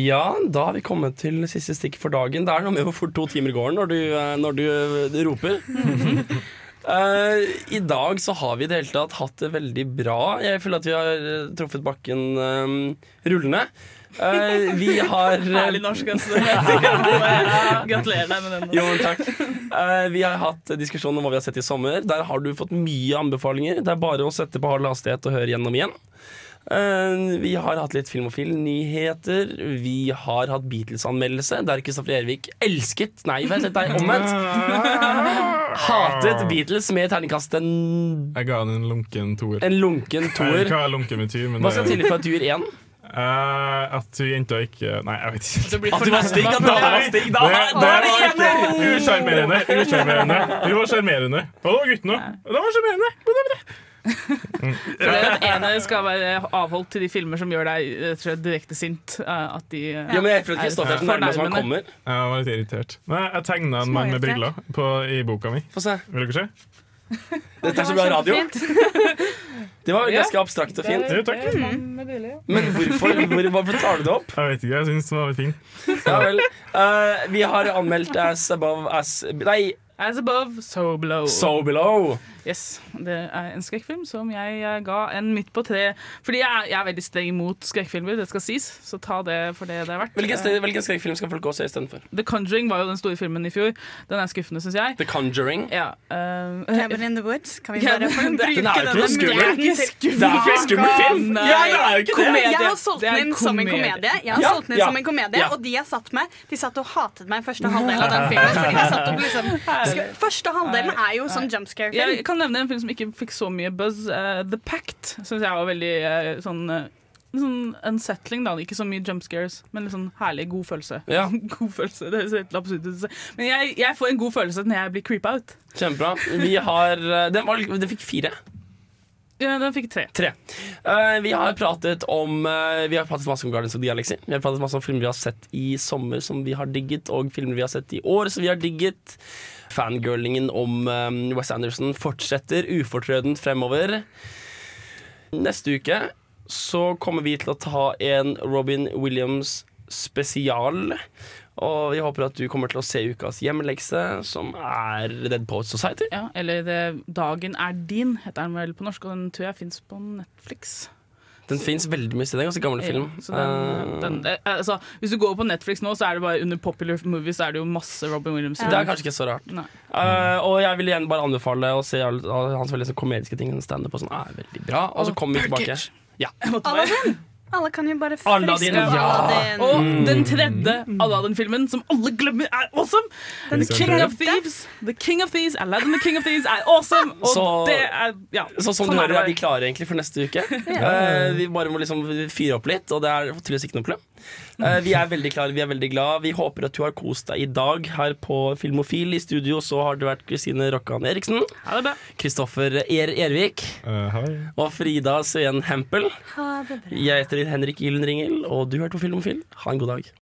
Ja, da har vi kommet til siste stikk for dagen. Det er noe med hvor fort to timer går når du, eh, når du du roper. Uh, <laughs> I dag så har vi i det hele tatt hatt det veldig bra. Jeg føler at vi har eh, truffet bakken um, rullende. Uh, vi har <laughs> Herlig norsk, altså. <laughs> Gratulerer deg med den. Jo, takk. Uh, vi har hatt diskusjon om hva vi har sett i sommer. Der har du fått mye anbefalinger. Det er bare å sette på halv hastighet og høre gjennom igjen. Eh, vi har hatt litt Filmofil-nyheter. Vi har hatt Beatles-anmeldelse, der Kristoffer Ervik elsket Nei, vent, er omvendt. <laughs> Hatet Beatles med terningkast en, Jeg ga den en lunken toer. en lunken toer. hva lunken betyr. Men Hva skal til for at du gir én? Uh, at hun jenta ikke Nei, jeg vet ikke. At du var stygg, at dama var stygg. Da, Det, det da det var ikke usjarmerende. Usjarmerende. Hun var sjarmerende. Og det var gutten òg. Det var sjarmerende. For det ene skal være avholdt til de filmer som gjør deg og direkte sint. eh, At de eh, Ja, men jeg føler ikke Kristoffer er så han kommer. Jeg var litt irritert. Nei, jeg tegna en mann med briller på, i boka mi. Få se. Vil dere se? Dette er så bra radio. <laughs> Det var ganske abstrakt og fint. Jo, takk. Men hvorfor, hvor, hvorfor tar du det opp? Jeg vet ikke, jeg syns det var fint. Ja vel. Uh, vi har anmeldt As Above As Nei, As above, so below. So Below. Yes, Det er en skrekkfilm som jeg eh, ga en midt på tre. Fordi jeg, jeg er veldig streng mot skrekkfilmer, det skal sies. Så ta det for det det er verdt. Hvilken, sted- hvilken skrekkfilm skal folk gå og se istedenfor? The Conjuring var jo den store filmen i fjor. Den er skuffende, syns jeg. The Conjuring. Ja, uh, Cabin in the Woods. Kan vi bare få <laughs> den- bruke den er jo ikke skummel. Det er ikke skummel. Det er ikke skummel film! Nei. Ja, det er jo ikke det! Jeg har solgt den inn som en komedie. komedie. Jeg har Ja, solgt den inn ja, som en komedie ja. Og de jeg satt med, De satt og hatet meg første halvdel av den <laughs> filmen. Fordi de satt og liksom Første halvdelen er jo sånn jumpscare-film. Jeg kan nevne en film som ikke fikk så mye buzz. Uh, The Pact syns jeg var veldig uh, sånn eh, Sånn unsettling, da. Ikke så mye jump scares, men litt sånn herlig, god følelse. Ja. <laughs> god følelse, det høres helt absurd ut. Men jeg, jeg får en god følelse når jeg blir creep out. Kjempebra. Vi har Den, var, den fikk fire. Ja, den fikk tre. Tre. Uh, vi har pratet om uh, Vi har pratet masse om Guardians of the Galaxy. Vi har pratet masse om filmer vi har sett i sommer som vi har digget, og filmer vi har sett i år som vi har digget. Fangirlingen om um, Wes Anderson fortsetter ufortrødent fremover. Neste uke så kommer vi til å ta en Robin Williams spesial. Og vi håper at du kommer til å se ukas hjemmelekse, som er Dead Poets Society. Ja, eller det, Dagen er din, heter den vel på norsk, og den tror jeg fins på Netflix. Den fins veldig mye steder. Ganske gammel film. Ja, så den, den, eh, altså, hvis du går på Netflix nå, så er det bare under popular movies Så er det jo masse Robin Williams. Det er kanskje ikke så rart. Eh, og jeg vil igjen bare anbefale å se alle, alle hans veldig sånn komediske ting. Standup og sånn er veldig bra. Og så kommer vi tilbake. Ja. Alle kan jo bare Aladdin, friske ja. Aladdin. Og Mm. den tredje Aladdin-filmen, som alle glemmer er awesome! The King of Thieves. The King of Thieves, Aladdin the King of Thieves er awesome! Og Så- det er ja, Så som sånn du er hører, er vi klare egentlig for neste uke. Eh, vi bare må liksom fyre opp litt, og det er tydeligvis ikke noe problem. Eh, vi er veldig klare, vi er veldig glad. Vi håper at du har kost deg i dag her på Filmofil. I studio så har det vært Kristine Rokkan Eriksen, Kristoffer Er Ervik og Frida Sveen Hempel. Ha det bra. Jeg heter Henrik Gyllen Ringel, og du hørte på Filmofil. Ha en god dag.